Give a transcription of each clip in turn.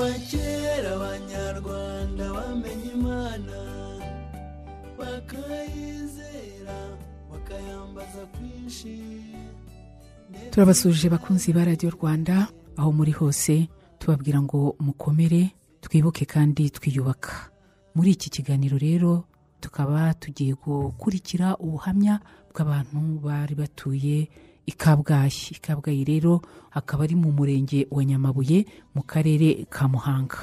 kuva kera abanyarwanda bamenye imana bakayizera bakayambaza kwinshi. Turabasuje bakunzi ba radiyo rwanda aho muri hose tubabwira ngo mukomere twibuke kandi twiyubaka. Muri iki kiganiro rero tukaba tugiye gukurikira ubuhamya bw'abantu bari batuye i kabgayi i kabgayi rero akaba ari mu murenge wa nyamabuye mu karere ka muhanga.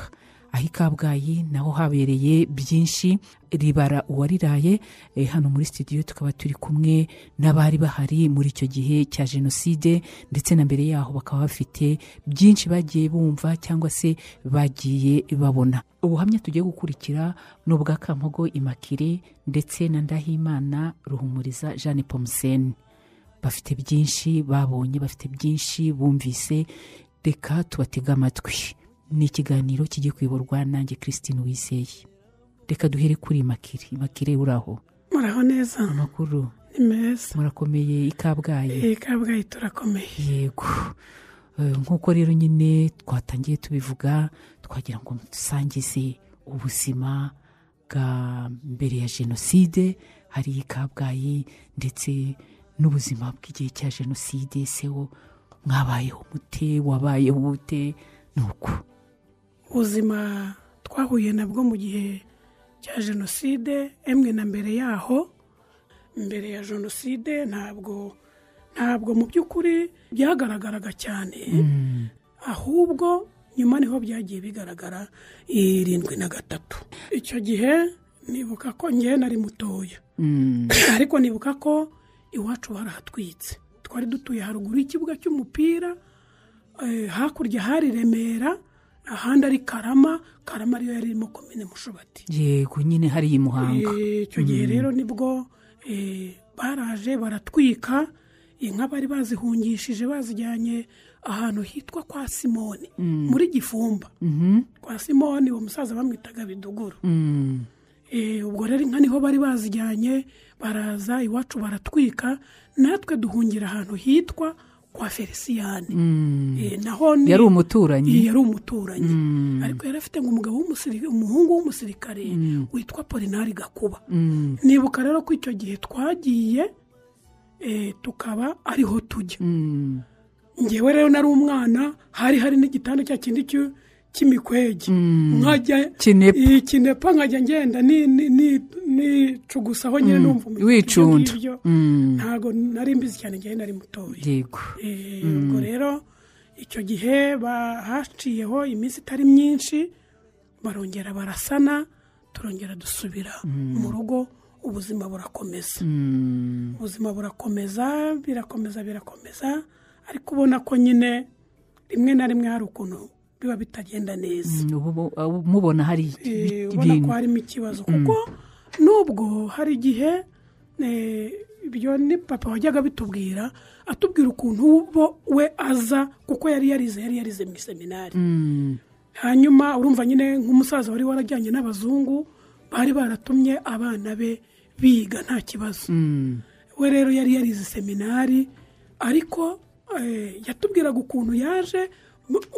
Aho i kabgayi naho habereye byinshi ribara uwariraye eh, hano muri studio tukaba turi kumwe n'abari bahari muri icyo gihe cya jenoside ndetse na mbere yaho bakaba bafite byinshi bagiye bumva cyangwa se bagiye babona. Ubuhamya tugiye gukurikira ni ubwa kampogo imakire ndetse na ndahimana ruhumuriza jeanne pomuseni bafite byinshi babonye bafite byinshi bumvise reka tubatege amatwi. Ni ikiganiro kigiye kuyoborwa nanjye christine wizeye reka duhere kuri imakire imakire uraho muraho neza. Amakuru? Ni meza. Murakomeye. I kabgayi? Iyi kabgayi turakomeye. Yego. Eh, nk'uko rero nyine twatangiye tubivuga twagira ngo dusangize ubuzima bwa mbere ya jenoside hari i kabgayi ndetse n'ubuzima bw'igihe cya jenoside se wo mwabayeho mute wabayeho ute? Ni uko ubuzima twahuye nabwo mu gihe cya jenoside emwe na mbere yaho. Mbere ya jenoside ntabwo ntabwo mu by'ukuri byagaragaraga cyane. Ahubwo nyuma ni ho byagiye bigaragara irindwi na gatatu. Icyo gihe nibuka ko ngewe nari mutoya. Mm, ariko nibuka ko iwacu barahatwitse twari dutuye haruguru y'ikibuga cy'umupira eh, hakurya hari remera ahandi ari karama. Karama ariyo yari irimo komine mushubati yego nyine hariya i muhanga. Eh, icyo gihe rero ni bwo eh, baraje baratwika. Inka bari bazihungishije bazijyanye ahantu hitwa kwa simoni. Muri gifumba. Mhm, kwa simoni uwo musaza bamwitaga biduguru. Mm, ubwo rero inka ni ho bari bazijyanye baraza iwacu baratwika natwe duhungira ahantu hitwa kwa feliciyani mm. Eh, naho ni yari umuturanyi. Eh, yari umuturanyi. Ariko yari afite ngo umugabo w'umusirikare umuhungu w'umusirikare witwa polinari gakuba. Mm, nibuka rero ko icyo gihe twagiye eh, tukaba ariho tujya. Mm, ngewe rero nari umwana hari hari n'igitanda cya kindi cy'imikwege. Nkajya Kinepa. iyi kinepa nkajya ngenda ni- ni- ni- nicugusaho nyine numva ibyo ngibyo. Mm. ntabwo nari mbizi cyane ngewe nari mutoya. Yego. Eh, ubwo rero icyo gihe ba- haciyeho iminsi itari myinshi barongera barasana turongera dusubira mu rugo ubuzima burakomeza. Mm, ubuzima burakomeza birakomeza birakomeza ariko ubona ko nyine rimwe na rimwe hari ukuntu biba bitagenda neza. Mm, mubona hari Eh, ubona ko ibintu. harimo ikibazo. Kuko nubwo hari igihe ibyo ni papa wajyaga bitubwira atubwira ukuntu we aza kuko yari yarize yari yarize mu iseminari. Mm, hanyuma urumva nyine nk'umusaza wari warajyanye n'abazungu bari baratumye abana be biga nta kibazo. Mm, we rero yari yarize seminari ariko eh, yatubwiraga ukuntu yaje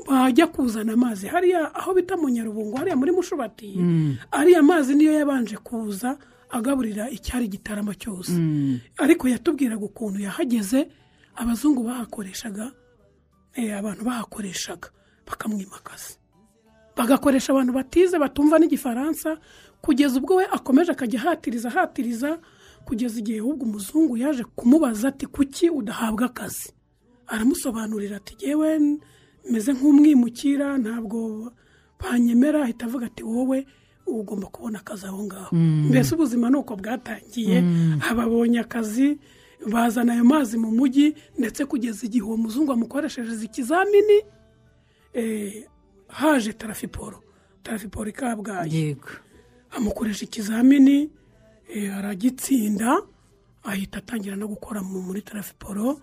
bajya kuzana amazi. Hariya aho bita mu nyarubungo hariya muri mushubati ariya mazi niyo yabanje kuza agaburira icyari gitarama cyose. Ariko yatubwiraga ukuntu yahageze abazungu bahakoreshaga eh, abantu bahakoreshaga bakamwimakaza. Bagakoresha abantu batize batumva n'igifaransa kugeza ubwo we akomeje akajya ahatiriza ahatiriza kugeza igihe ahubwo umuzungu yaje kumubaza ati kuki udahabwa akazi? Aramusobanurira ati yewe meze nk'umwimukira ntabwo banyemera ahita avuga ati wowe ugomba kubona akazi aho ngaho. Mbese ubuzima ni uko bwatangiye. Ababonye akazi bazana ayo mazi mu mujyi ndetse kugeza igihe uwo muzungu amukoresheje ikizamini eh, haje tarafiporo. Tarafiporo i kabgayi yego. Amukoresha ikizamini eh, aragitsinda ahita atangira no gukora mu- muri tarafiporo.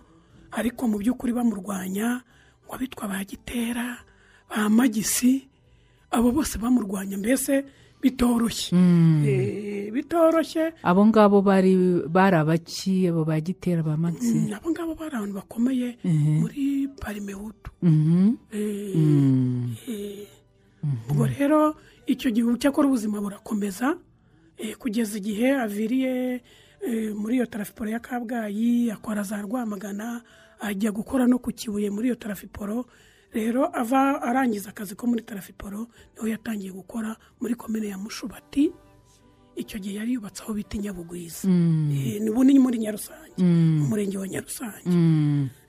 Ariko mu by'ukuri bamurwanya ngo abitwa ba gitera ba magisi abo bose bamurwanya mbese bitoroshye. Eh, bitoroshye. Abo ngabo bari bari abaki abo ba gitera ba magisi. Mm, abo ngabo bari abantu bakomeye muri parimehutu Mhm. Eh, Mm. eh, ubwo rero icyo gihe cyakora ubuzima burakomeza kugeza igihe aviriye muri iyo tarafiporo ya kabgayi akora za rwamagana ajya gukora no ku kibuye muri iyo tarafiporo rero ava arangiza akazi ko muri tarafiporo ni ho yatangiye gukora muri komine ya mushubati icyo gihe yari yubatse aho bita inyabugwiza Eh, ni muri nyarusange mu murenge wa nyarusange.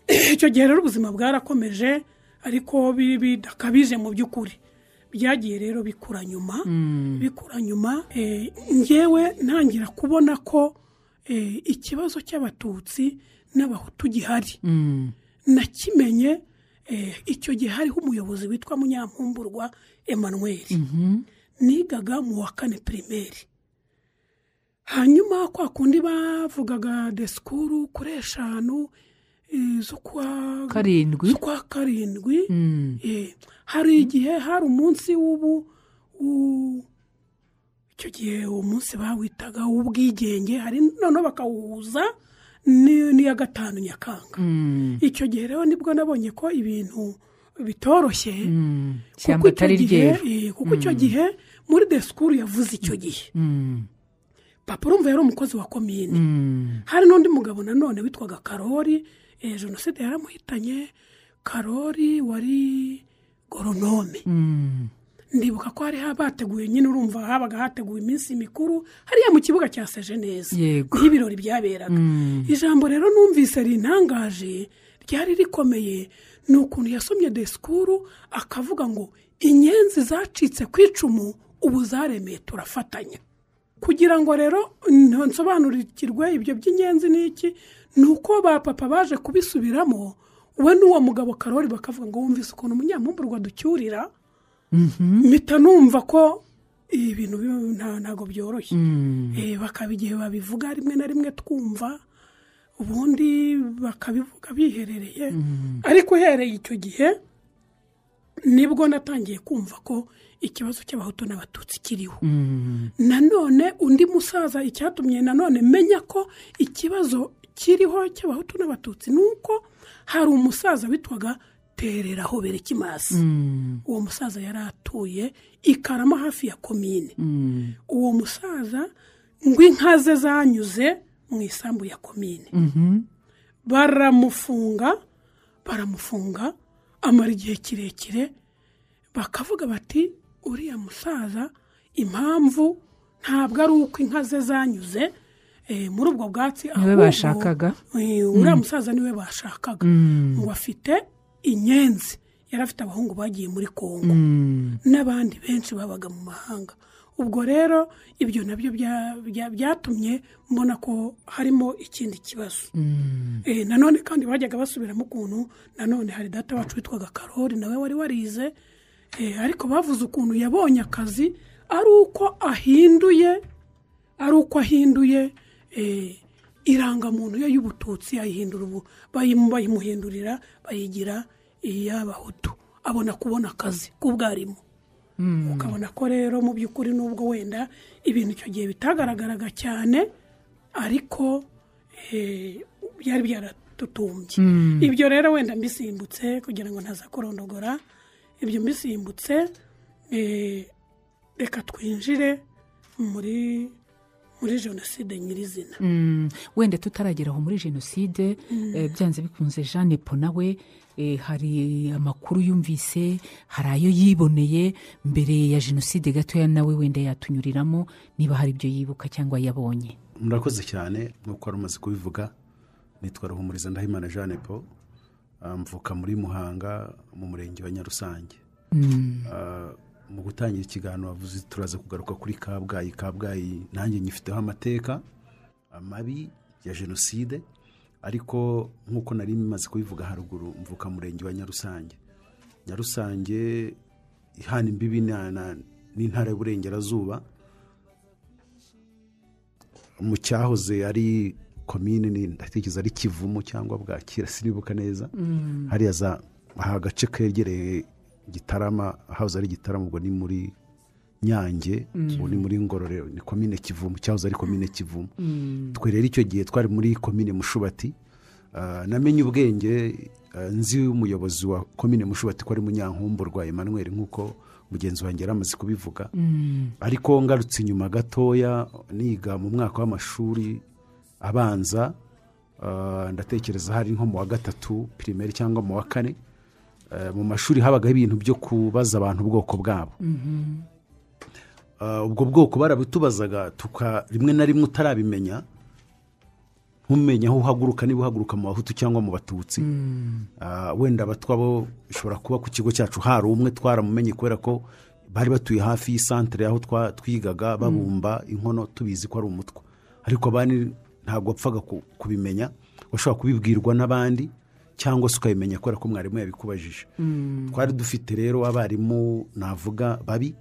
Icyo gihe rero ubuzima bwarakomeje ariko bi- bidakabije mu by'ukuri. Byagiye rero bikura nyuma bikura nyuma eh, ngewe ntangira kubona ko eh, ikibazo cy'abatutsi n'abahutu gihari. Nakimenye eh, icyo gihe hariho umuyobozi witwa munyampumburwa emmanuel. Nigaga mu wa kane pirimeri hanyuma kwa kundi bavugaga desikuru kuri eshanu eh, z'ukwa Karindwi. karindwi. Eh, hari igihe hari umunsi w'ubu icyo gihe uwo munsi bawitaga uw'ubwigenge hari noneho bakawuhuza. N'iya gatanu nyakanga icyo gihe rero ni bwo nabonye ko ibintu bitoroshye. Ishyamba kuko icyo atari gihe ryeru eh, kuko icyo gihe muri desikuru yavuze icyo gihe. Papa urumva yari umukozi wa komine hari n'undi mugabo nanone witwaga karori eh, jenoside yaramuhitanye. Karori wari goronome. Ndibuka ko hari bateguye nyine urumva habaga hateguwe iminsi mikuru hariya mu kibuga cya seje neza ni ho ibirori byaberaga ijambo rero numvise rintangaje ryari rikomeye ni ukuntu yasomye desikuru akavuga ngo inyenzi zacitse ku icumu ubu zaremeye turafatanya. Kugira ngo rero nsobanurikirwe ibyo by'inyenzi ni iki ni uko ba papa baje kubisubiramo we n'uwo mugabo karori bakavuga ngo wumvise ukuntu umunyamumburwa ducyurira. Mpita numva ko ibintu bi- nta- ntabwo byoroshye. Eh, bakaba igihe babivuga rimwe na rimwe twumva ubundi bakabivuga biherereye. Ariko uhereye icyo gihe ni bwo natangiye kumva ko ikibazo cy'abahutu n'abatutsi kiriho. Nanone undi musaza icyatumye nanone menya ko ikibazo kiriho cy'abahutu n'abatutsi ni uko hari umusaza witwaga tereraho berekimasi uwo musaza yari atuye i karama hafi ya komine uwo musaza ngo inka ze zanyuze mu isambu ya komine baramufunga baramufunga amara igihe kirekire bakavuga bati uriya musaza impamvu ntabwo ari uko inka ze zanyuze eh, muri ubwo bwatsi ahubwo, eh, uriya musaza ni we bashakaga. Ngo afite inyenzi yari afite abahungu bagiye muri kongo n'abandi benshi babaga mu mahanga. Ubwo rero ibyo na byo bya- bya- byatumye mbona ko harimo ikindi kibazo. Eh, nanone kandi bajyaga basubiramo ukuntu nanone hari data wacu witwaga karori nawe wari warize. Eh, ariko bavuze ukuntu yabonye akazi ari uko ahinduye ari uko ahinduye eh, irangamuntu ye y'ubututsi ayihindura ubu bayimu- bayimuhindurira bayigira iy'abahutu. Abona kubona akazi k'ubwarimu. Ukabona ko rero mu by'ukuri n'ubwo wenda ibintu icyo gihe bitagaragaraga cyane ariko eh, byari byaratutumbye. Ibyo rero wenda mbisimbutse kugira ngo ntaza kurondogora ibyo mbisimbutse eh, reka twinjire muri muri jenoside nyirizina Mm, wenda tutaragera aho muri jenoside eh, byanze bikunze jeanne po nawe eh, hari amakuru yumvise hari ayo yiboneye mbere ya jenoside gatoya nawe wenda yatunyuriramo niba hari ibyo yibuka cyangwa yabonye. Murakoze cyane nk'uko wari umaze kubivuga nitwa ruhumuriza ndahimana jeanne paul mvuka muri muhanga mu murenge wa nyarusange. Ah, mu gutangira ikiganiro wavuze turaza kugaruka kuri kabgayi. Kabgayi nanjye nyifiteho amateka amabi ya jenoside ariko nk'uko nari maze kubivuga haruguru mvuka mu murenge wa nyarusange. Nyarusange ihana imbibi n'intara y'uburengerazuba. Mu cyahoze ari komine ni ndatekereza ari kivumu cyangwa bwakira sinibuka neza. Hariya za aha agace kegereye gitarama hahoze ari gitarama ubwo ni muri nyange ubu ni muri ngororero ni komine kivumu cyahoze ari komine kivumu. Twe rero icyo gihe twari muri komine mushubati. Ah, namenye ubwenge ah, nzi umuyobozi wa komine mushubati ko ari munyankumburwa emmanuel nk'uko mugenzi wanjye yari amaze kubivuga ariko ngarutse inyuma gatoya niga mu mwaka w'amashuri abanza. Ah, ndatekereza hari nko mu wa gatatu pirimeri cyangwa mu wa kane. Mu mashuri habagaho ibintu byo kubaza abantu ubwoko bwabo. Ah, ubwo bwoko barabitubazaga tuka rimwe na rimwe utarabimenya ntumenya aho uhaguruka niba uhaguruka mu bahutu cyangwa mu batutsi. Ah, wenda abatwa bo bishobora kuba ku kigo cyacu hari umwe twaramumenye kubera ko bari batuye hafi y'isantere aho twigaga babumba inkono tubizi ko ari umutwa ariko abandi ntabwo wapfaga ku- kubimenya washobora kubibwirwa n'abandi. Cyangwa se ukabimenya kubera ko mwarimu yabikubajije. Twari dufite rero abarimu navuga babi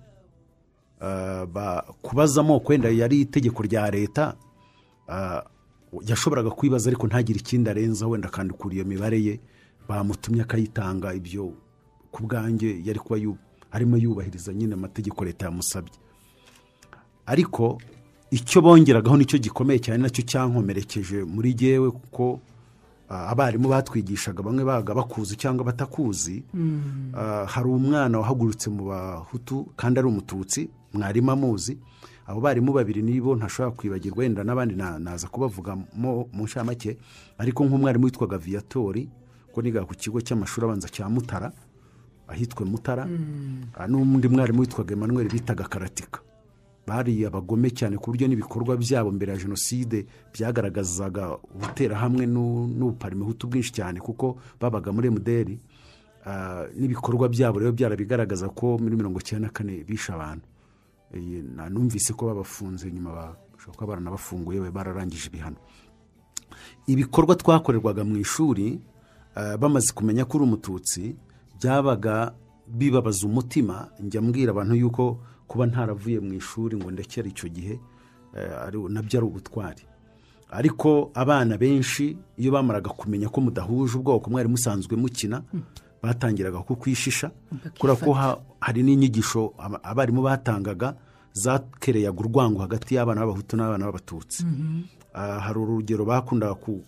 ba- kubaza amoko wenda yari itegeko rya leta ah, yashoboraga kwibaza ariko ntagire ikindi arenza wenda akandikura iyo mibare ye. Bamutumye akayitanga ibyo ku bwanjye yari kuba yu- arimo yubahiriza nyine amategeko leta yamusabye. Ariko icyo bongeragaho ni cyo gikomeye cyane na cyo cyankomerekeje muri jyewe kuko abarimu batwigishaga bamwe baga bakuzi cyangwa batakuzi. Ah, hari umwana wahagurutse mu bahutu kandi ari umututsi mwarimu amuzi. Abo barimu babiri nibo ntashobora kwibagirwa wenda n'abandi na- naza kubavugamo mu nshamake. Ariko nk'umwarimu witwaga viyatori ko niga ku kigo cy'amashuri abanza cya mutara ahitwa mutara. Ah, n'undi mwarimu witwaga emmanuel bitaga karatika. Bari abagome cyane ku buryo n'ibikorwa byabo mbere ya jenoside byagaragazaga ubuterahamwe n'u- n'ubuparimehutu bwinshi cyane kuko babaga muri emuderi Ah, n'ibikorwa byabo rero byarabigaragaza ko muri mirongo icyenda na kane bishe abantu. Numvise ko babafunze nyuma bashobora kuba baranabafunguye bararangije ibihano. Ibikorwa twakorerwaga mu ishuri eh, bamaze kumenya ko uri umututsi byabaga bibabaza umutima. Njya mbwira abantu yuko kuba ntaravuye mu ishuri ngo ndekere icyo gihe eh, na byo ari ubutwari. Ariko abana benshi iyo bamaraga kumenya ko mudahuje ubwoko mwari musanzwe mukina batangiraga kukwishisha kubera ko ha- hari n'inyigisho aba- abarimu batangaga zakereyaga urwango hagati y'abana b'abahutu n'abana b'abatutsi. Ah, hari urugero bakundaga ku-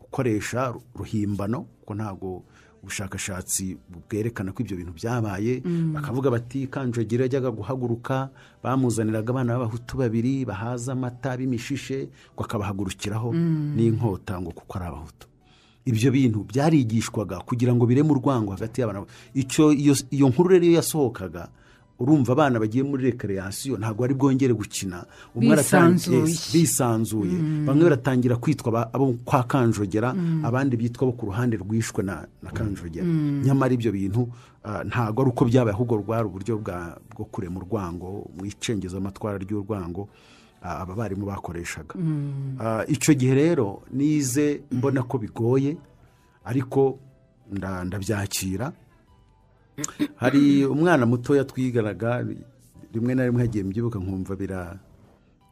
gukoresha ru- ruhimbano kuko ntabwo ubushakashatsi bwerekana ko ibyo bintu byabaye. Bakavuga bati kanjogera yajyaga guhaguruka. Bamuzaniraga abana b'abahutu babiri bahaza amata b'imishishe ngo akabahagurukiraho n'inkota ngo kuko ari abahutu. Ibyo bintu byarigishwaga kugira ngo bireme urwango hagati y'abana. Icyo iyo, iyo nkuru rero iyo yasohokaga urumva abana bagiye muri rekereyasiyo ntabwo bari bwongere gukina. Umwe Bisanzuye. bisanzuye. Bamwe baratangira kwitwa abo kwa kanjogera abandi bitwa abo ku ruhande rwishwe na, kanjogera. Nyamara ibyo bintu ah, ntabwo ari uko byabaye ahubwo rwari uburyo bwo kurema urwango mu icengezamatwara ry'urwango ah, aba barimu bakoreshaga. Ah, icyo gihe rero nize mbona ko bigoye ariko nda- ndabyakira. Hari umwana mutoya twiganaga rimwe na rimwe hagiye mbyibuka nkumva bira-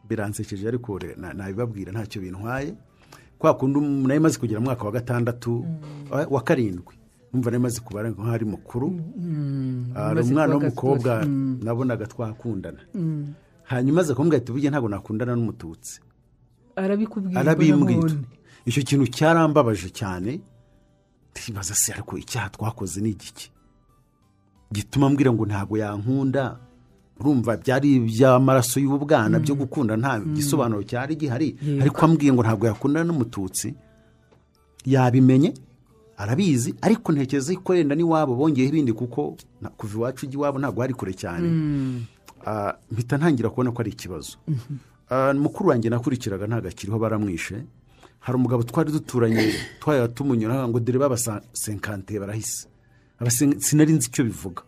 biransekeje ariko nabibabwira ntacyo bintwaye. Kwa kundi nari maze kugera mu mwaka wa gatandatu wa- wa karindwi. Numva nari maze kubara nk'aho ari mukuru. Ah, hari umaze umwana w'umukobwa nabonaga twakundana. Hanyuma aza kumubwira ati burya ntabwo nakundana n'umututsi. Arabikubwira arabimbwira icyo kintu cyarambabaje cyane ntibaza se ariko icyaha twakoze ni igiki gituma mbwira ngo ntabwo yankunda. Urumva byari iby'amaraso y'ubwana byo gukunda nta gisobanuro cyari gihari. Ariko ambwiye ngo ntabwo yakundana n'umututsi. Yabimenye arabizi ariko ntekereza ko wenda n'iwabo bongeyeho ibindi kuko kuva iwacu ujya iwabo ntabwo hari kure cyane. Ah, mpita ntangira kubona ko ari ikibazo. Ah, mukuru wanjye nakurikiraga ntabwo akiriho baramwishe. Hari umugabo twari duturanye twajya tumunyura ngo dore babasenkante barahise. Sinari nzi icyo bivuga.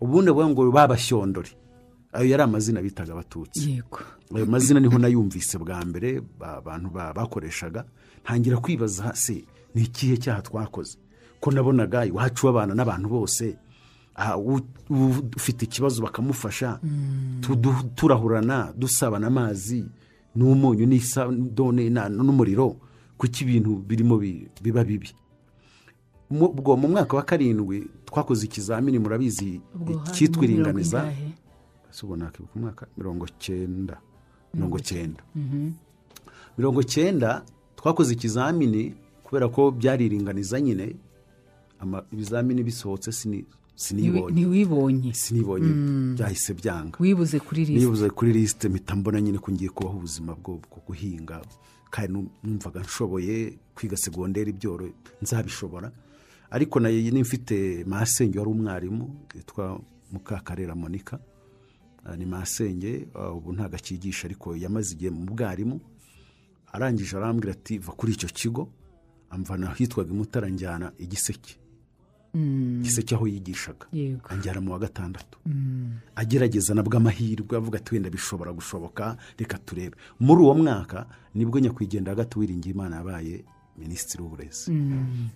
Ubundi bavuga ngo babashyondore ayo yari amazina bitaga abatutsi. Yego. Ayo mazina ni ho nayumvise bwa mbere ba- abantu ba- bakoreshaga. Ntangira kwibaza se ni ikihe cyaha twakoze? Ko nabonaga iwacu babana n'abantu bose ah, ufite ikibazo bakamufasha tudu- turahurana dusabana amazi n'umunyu n'isabune na- n'umuriro kuki ibintu birimo bi- biba bibi? Ubwo mu mwaka wa karindwi twakoze ikizamini murabizi cyitwa iringaniza nakibuka umwaka mirongo cyenda. Mirongo cyenda. Mirongo cyenda twakoze ikizamini kubera ko byari iringaniza nyine. Ibizamini bisohotse sini sinibonye. Sinibonye. Byahise byanga. Wibuze kuri lisite nibuze kuri lisite mpita mbona nyine ko ngiye kubaho ubuzima bwo guhinga. Kandi nu- numvaga nshoboye kwiga segonderi byoro nzabishobora. Ariko na yo n'imfite masenge wari umwarimu witwa mukakarera monika Ah, ni masenge ah, ubu ntabwo akigisha ariko yamaze igihe mu bwarimu. Arangije arambwira ati va kuri icyo kigo. Amvana ahitwaga imutara njyana igiseke igiseke aho yigishaga. Anjyana mu wa gatandatu. Agerageza nabwo amahirwe avuga ati wenda bishobora gushoboka reka turebe. Muri uwo mwaka ni bwo nyakwigendera hagati wiringiye imana yabaye minisitiri w'uburezi.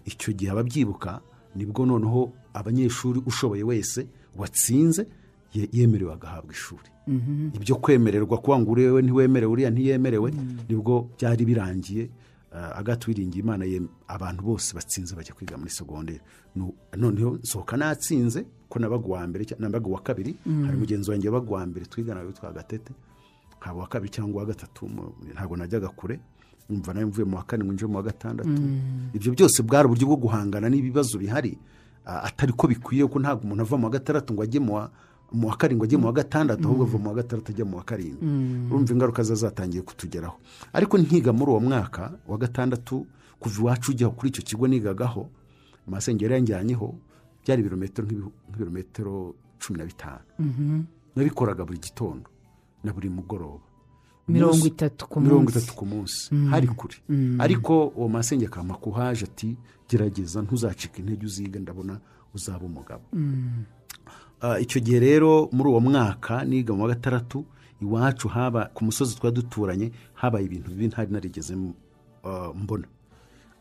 Icyo gihe ababyibuka ni bwo noneho abanyeshuri ushoboye wese watsinze ye- yemerewe agahabwa ishuri. Ibyo kwemererwa kuba ngo uriwe ntiwemerewe uriya ntiyemerewe ni bwo byari birangiye uh, agati wiringiye imana yem- abantu bose batsinze bajya kwiga muri segonderi. Noneho nsohoka natsinze ko nabaga uwa mbere nabaga uwa kabiri hari mugenzi wanjye wabaga uwa mbere twigana witwa gatete. Nkaba uwa kabiri cyangwa uwa gatatu ntabwo najyaga kure. Numva nawe mvuye mu wa kane winjiye mu wa gatandatu. Ibyo byose bwari uburyo bwo guhangana n'ibibazo bihari atari ko bikwiye ko ntabwo umuntu ava mu wa gatandatu ngo ajye mu wa karindwi ajye mu wa gatandatu ahubwo ava mu wa gatandatu ajya mu wa karindwi. Urumva ingaruka zatangiye kutugeraho. Ariko nkiga muri uwo mwaka wa gatandatu kuva iwacu ujya kuri icyo kigo nigagaho amasengero yanjyanyeho byari ibirometero nk'ibirometero cumi na bitanu. Nabikoraga buri gitondo na buri mugoroba. Mirongo itatu ku mirongo munsi itatu ku munsi. Hari kure. Ariko uwo masenge akama kuhaje ati gerageza ntuzacike intege uziga ndabona uzaba umugabo. Ah, icyo gihe rero muri uwo mwaka niga mu wa gatandatu iwacu haba ku musozi twari duturanye habaye ibintu bibi ntari narigeze ah, mbona.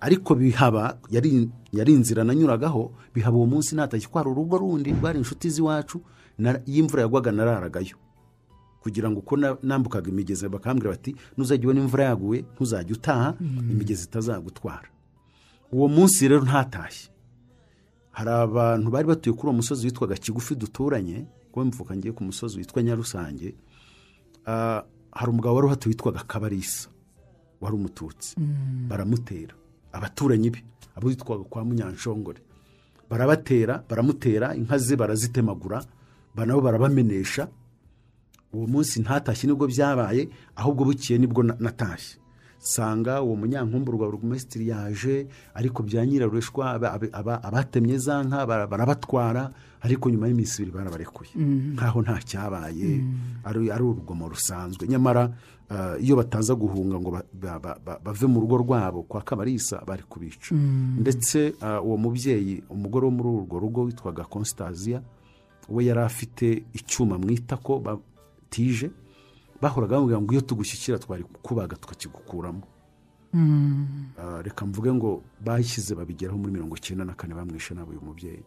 Ariko bihaba yari inzira nanyuragaho bihaba uwo munsi ko hari urugo rundi rwari inshuti z'iwacu iyo imvura yagwaga nararagayo. Kugira ngo uko na- nambukaga imigezi bakambwira bati nuzajya ubona imvura yaguye ntuzajya utaha imigezi itazagutwara. Uwo munsi rero ntatashye. Hari abantu bari batuye kuri uwo musozi witwaga kigufi duturanye kuba mvuka ngiye ku musozi witwa nyarusange Ah, hari umugabo wari uhatuye witwaga kabarisa wari umututsi. Baramutera. Abaturanyi be abo witwaga kwa munyanshongore. Barabatera baramutera inka ze barazitemagura ba- nabo barabamenesha uwo munsi ntatashye ni bwo byabaye ahubwo bukiye ni bwo na- natashye. Sanga uwo munyankumburwa burugumesitiri yaje ariko bya nyirarureshwa aba- aba- aba- abatemye za nka bara- barabatwara ariko nyuma y'iminsi ibiri barabarekuye. Nkaho nta cyabaye. Ari ari urugomo rusanzwe. Nyamara ah, iyo bataza guhunga ngo ba- ba- ba- ba- bave mu rugo rwabo kwa kabarisa bari kubica. Ndetse ah, uwo mubyeyi umugore wo muri urwo rugo witwaga constasia we yari afite icyuma mu itako batije bahoraga bamubwira ngo iyo tugushyikira twari kukubaga tukakigukuramo Ah, reka mvuge ngo bashyize babigeraho muri mirongo icyenda na kane bamwishe nabi uyu mubyeyi.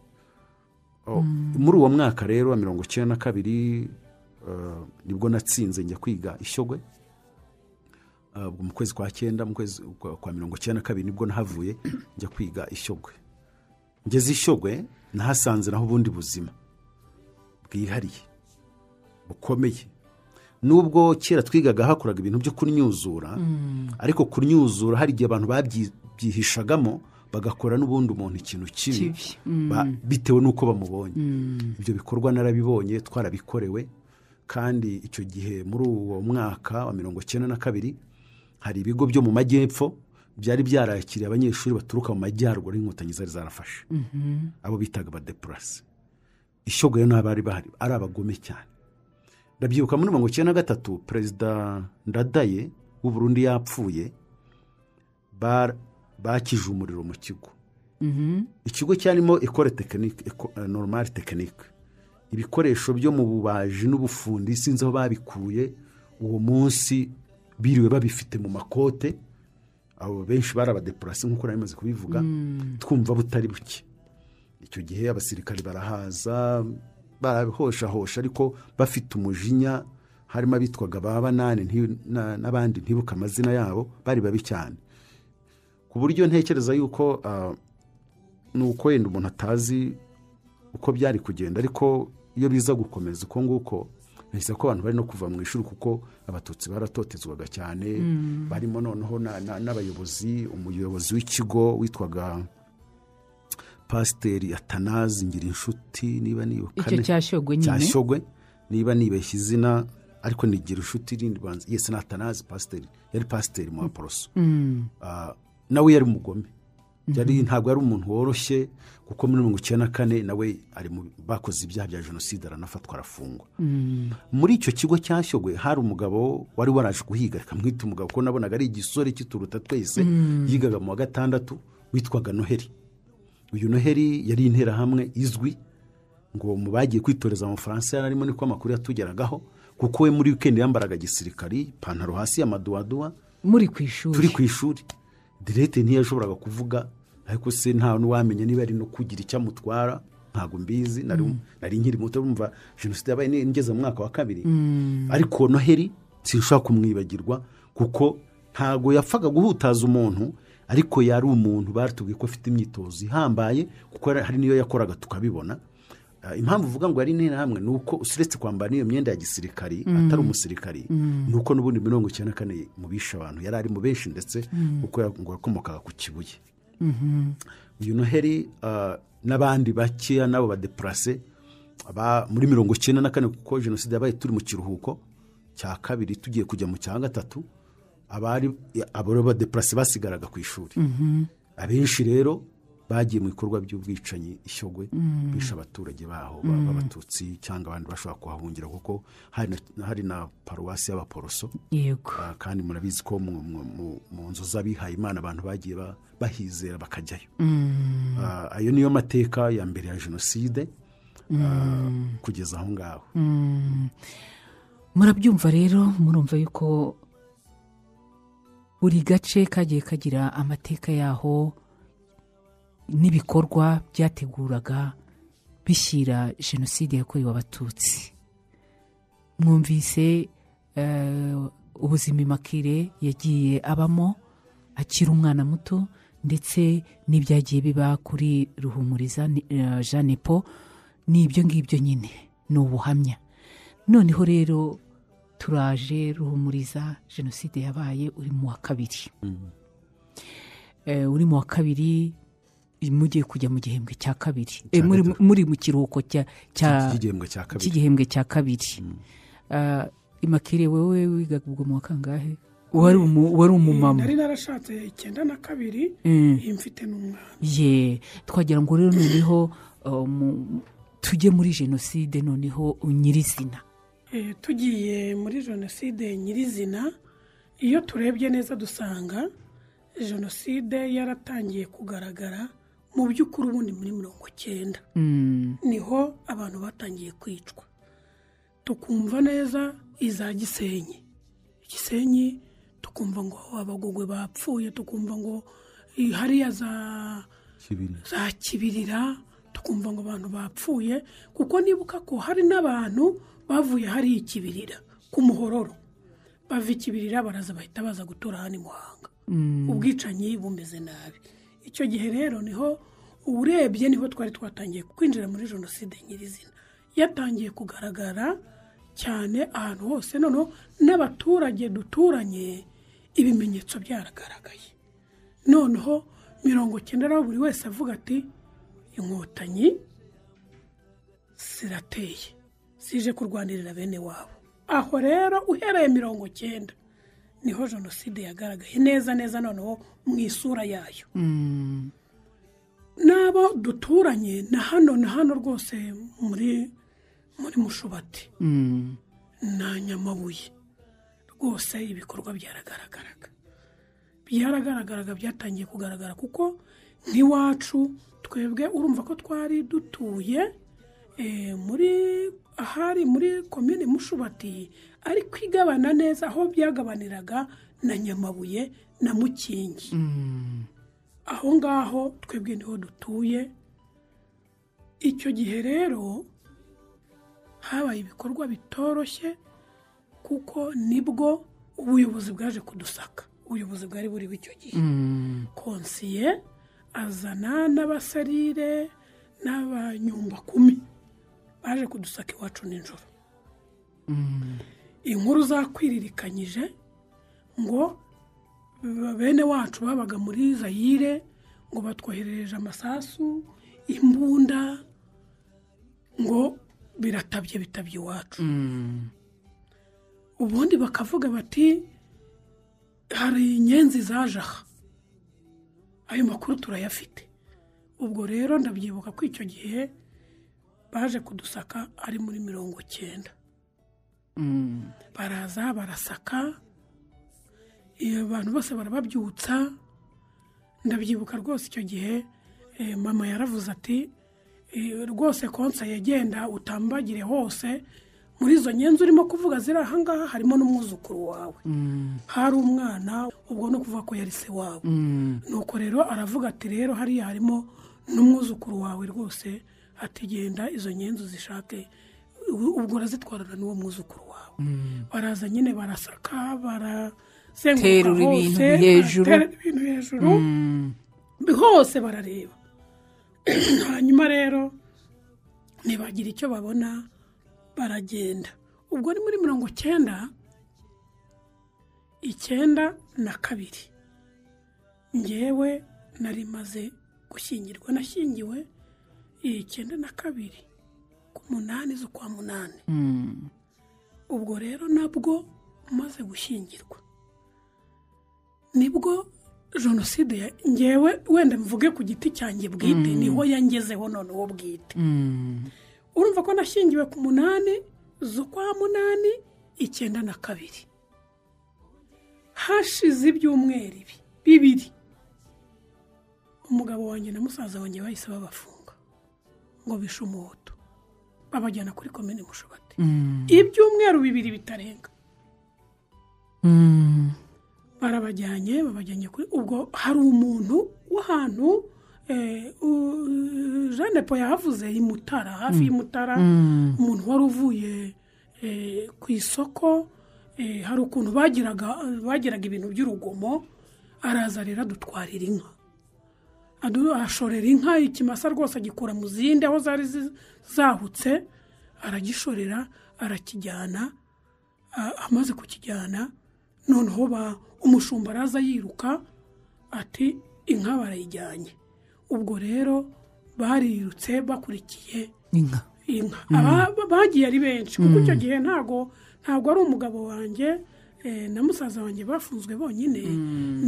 Oh, muri uwo mwaka rero wa mirongo icyenda na kabiri ah, ni bwo natsinze njya kwiga ishyogwe Ah, mu kwezi kwa cyenda mu kwezi kwa kwa mirongo icyenda na kabiri ni bwo nahavuye njya kwiga ishyogwe ngeze ishyogwe nahasanze naho ubundi buzima bwihariye. Bukomeye. Nubwo kera twigaga hakoraga ibintu byo kunyuzura ariko kunyuzura hari igihe abantu babyihishagamo bagakora n'ubundi umuntu ikintu kibi. Ba- bitewe n'uko bamubonye. Ibyo bikorwa narabibonye twarabikorewe. Kandi icyo gihe muri uwo mwaka wa mirongo icyenda na kabiri hari ibigo byo mu majyepfo byari byarakiriye abanyeshuri baturuka mu majyaruguru y'inkotanyi zari zarafashe. Abo bitaga abadepurasi ishyogwe rero n'abari bahari ari abagome cyane. Ndabyibuka muri mirongo icyenda na gatatu perezida ndadaye w'u Burundi yapfuye ba- bakije umuriro mu kigo. Ikigo cyarimo ekore tekinike normal tekinike ibikoresho byo mu bubaji n'ubufundi sinzi aho babikuye uwo munsi biriwe babifite mu makote. Abo benshi bari abadepurasi nk'uko nari maze kubivuga twumva butari buke. Icyo gihe abasirikari barahaza barahoshahosha ariko bafite umujinya harimo abitwaga ba banani n'abandi ntibuke amazina yabo bari babi cyane. Ku buryo ntekereza yuko ah, ni uko wenda umuntu atazi uko byari kugenda ariko iyo biza gukomeza uko nguko nahise ko abantu bari no kuva mu ishuri kuko abatutsi baratotezwaga cyane. Barimo noneho na- na- n'abayobozi umuyobozi w'ikigo witwaga pasiteri atanazi ngira inshuti niba nibuka icyo ne- cyashyogwe cya nyine? Shyogwe niba nibeshya izina ariko nigira inshuti rindi banza yesi atanazi pasiteri yari pasiteri mu baporoso Ah, nawe yari umugome. Yari ntabwo ari umuntu woroshye kuko muri mirongo icyenda na kane nawe ari mu bakoze ibyaha bya jenoside aranafatwa arafungwa. Muri icyo kigo cya shyogwe hari umugabo wari waraje guhiga reka mwite umugabo kuko nabonaga ari igisore kituruta twese. Yigaga mu wa gatandatu witwaga noheli. Uyu noheli yari interahamwe izwi ngo mu bagiye kwitoreza mu bufaransa yari arimo niko amakuru yatugeragaho kuko we muri wikendi yambaraga gisirikari ipantaro hasi y'amaduwaduwa muri ku ishuri. Turi ku ishuri. Direte ntiyashoboraga kuvuga ariko se nta n'uwamenya niba ari no kugira icyo amutwara ntabwo mbizi nari nari nkiri muto bumva jenoside yabaye ngeze mu mwaka wa kabiri. Ariko noheli sinshobora kumwibagirwa kuko ntabwo yapfaga guhutaza umuntu ariko yari umuntu baratubwiye ko afite imyitozo ihambaye kuko hari n'iyo yakoraga tukabibona. Ah, impamvu uvuga ngo yari interahamwe ni uko usiretse kwambara n'iyo myenda ya gisirikari atari umusirikari ni uko n'ubundi mirongo icyenda na kane mu bishe abantu yari ari mu benshi ndetse kuko ngo yakomokaga ku kibuye. Uyu noheli ah, n'abandi bakeya n'abo badepurase aba- muri mirongo icyenda na kane kuko jenoside yabaye turi mu kiruhuko cya kabiri tugiye kujya mu cya gatatu abari abo badepurase basigaraga ku ishuri. Abenshi rero bagiye mu bikorwa by'ubwicanyi ishyogwe bishe abaturage baho ba- b'abatutsi cyangwa abandi bashobora kuhahungira kuko hari na- paruwasi y'abaporoso. Yego. Ah, kandi murabizi ko mu- nzu z'abihaye imana abantu bagiye ba- bahizera bakajyayo. Ah, ayo niyo mateka ya mbere ya jenoside ah, kugeza aho ngaho. Murabyumva rero murumva yuko buri gace kagiye kagira amateka yaho n'ibikorwa byateguraga bishyira jenoside yakorewe abatutsi. Mwumvise eh, ubuzima imakire yagiye abamo akiri umwana muto ndetse n'ibyagiye biba kuri ruhumuriza eh, jeanne paul ni ibyo ngibyo nyine ni ubuhamya. Noneho rero turaje ruhumuriza jenoside yabaye uri mu wa kabiri. Eh, uri mu wa kabiri mugiye kujya mu gihembwe cya kabiri. Eh, muri mu kiruhuko cy'igihembwe cya kabiri. kabiri. Ah, imakire wowe wigaga ubwo mu wa kangahe? Wari umu- wari umumama. nari narashatse icyenda na kabiri Mm. iyi mfite n'umwana. Ye twagira ngo rero noneho tujye muri jenoside noneho nyirizina Eh, tugiye muri jenoside nyirizina iyo turebye neza dusanga jenoside yaratangiye kugaragara mu by'ukuri ubundi muri mirongo cyenda Mm, ni ho abantu batangiye kwicwa. Tukumva neza iza gisenyi. Gisenyi tukumva ngo abagogwe bapfuye tukumva ngo eh, hariya za za kibirira tukumva ngo abantu bapfuye kuko nibuka ko hari n'abantu bavuye hari ikibirira ku muhororo. Bava ikibirira baraza bahita baza gutura hano i muhanga. Ubwicanyi bumeze nabi. Icyo gihe rero ni ho urebye ni ho twari twatangiye kwinjira muri jenoside nyirizina. Yatangiye kugaragara cyane ahantu hose noneho n'abaturage duturanye ibimenyetso byaragaragaye. Noneho mirongo cyenda rero buri wese avuga ati inkotanyi zirateye. Zije kurwanirira bene wabo. Aho rero uhereye mirongo cyenda ni ho jenoside yagaragaye neza neza noneho mu isura yayo. Mm, n'abo duturanye na hano na hano rwose muri muri mushubati. Mm, na nyamabuye. Rwose ibikorwa byaragaragaraga. Byaragaragaraga byatangiye kugaragara kuko nk'iwacu twebwe urumva ko twari dutuye muri ahari muri komine mushubati ariko igabana neza aho byagabaniraga na nyamabuye na mukingi. Mm, aho ngaho twebwe ni ho dutuye. Icyo gihe rero habaye ibikorwa bitoroshye kuko ni bwo ubuyobozi bwaje kudusaka. Ubuyobozi bwari buriho icyo gihe. Mm, konsiye azana n'abasarire n'abanyumbakumi baje kudusaka iwacu nijoro. Inkuru zakwiririkanyije ngo bene wacu babaga muri zayire ngo batwoherereje amasasu imbunda ngo biratabye bitabye iwacu. Ubundi bakavuga bati hari inyenzi zaje aha? Ayo makuru turayafite. Ubwo rero ndabyibuka ko icyo gihe baje kudusaka ari muri mirongo cyenda baraza barasaka iyo abantu bose barababyutsa ndabyibuka rwose icyo gihe eh, mama yaravuze ati eh, rwose konsa yagenda utambagire hose muri izo nyenzi urimo kuvuga ziri ahangaha harimo n'umwuzukuru wawe. Hari umwana ubwo ni ukuvuga ko yari se wabo. Nuko rero aravuga ati rero hariya harimo n'umwuzukuru wawe rwose ati genda izo nyenzi uzishake ubwo urazitwarana n'uwo mwuzukuru wawe baraza nyine barasaka barazenguruka Terura hose baterura ibintu hejuru. Hose barareba. Hanyuma rero ntibagira icyo babona baragenda. Ubwo ni muri mirongo cyenda icyenda na kabiri. Ngewe nari maze gushyingirwa nashyingiwe icyenda na kabiri ku munani z'ukwa munani. Ubwo rero nabwo maze gushyingirwa. Nibwo jenoside ngewe wenda mvuge ku giti cyanjye bwite ni ho yangezeho noneho bwite. Urumva ko nashyingiwe ku munani z'ukwa munani icyenda na kabiri. Hashize ibyumweru ibi bibiri. Umugabo wanjye na musaza wanjye bahise babafunga ngo bishe umuhutu babajyana kuri komine mushobati. Ibyumweru bibiri bitarenga. Barabajyanye babajyanye kuri ubwo hari umuntu w'ahantu eh, jeanne paul yahavuze i mutara hafi y'imutara umuntu wari uvuye eh, ku isoko eh, hari ukuntu bagiraga bagiraga ibintu by'urugomo araza rero adutwarira inka. Adu- ashorera inka ikimasa rwose agikura mu zindi aho zari zahutse aragishorera arakijyana amaze kukijyana. Noneho ba umushumba araza yiruka ati inka barayijyanye. Ubwo rero barirutse bakurikiye inka. Ba- bagiye ari benshi kuko icyo gihe ntago ntabwo ari umugabo wanjye eh, na musaza wanjye bafunzwe bonyine.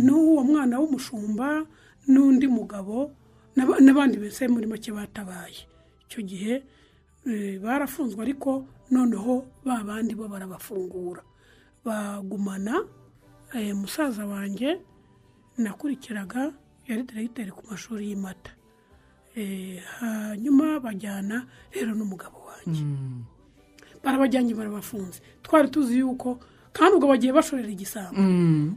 N'uwo mwana w'umushumba n'undi mugabo n'aba- n'abandi bese muri make batabaye. Icyo gihe eh, barafunzwe ariko noneho ba bandi bo barabafungura. Bagumana eh, musaza wanjye nakurikiraga yari diregiteri ku mashuri y'imata Eh, hanyuma bajyana rero n'umugabo wanjye. Barabajyanye barabafunze. Twari tuzi yuko kandi ubwo bagiye bashorera igisambo.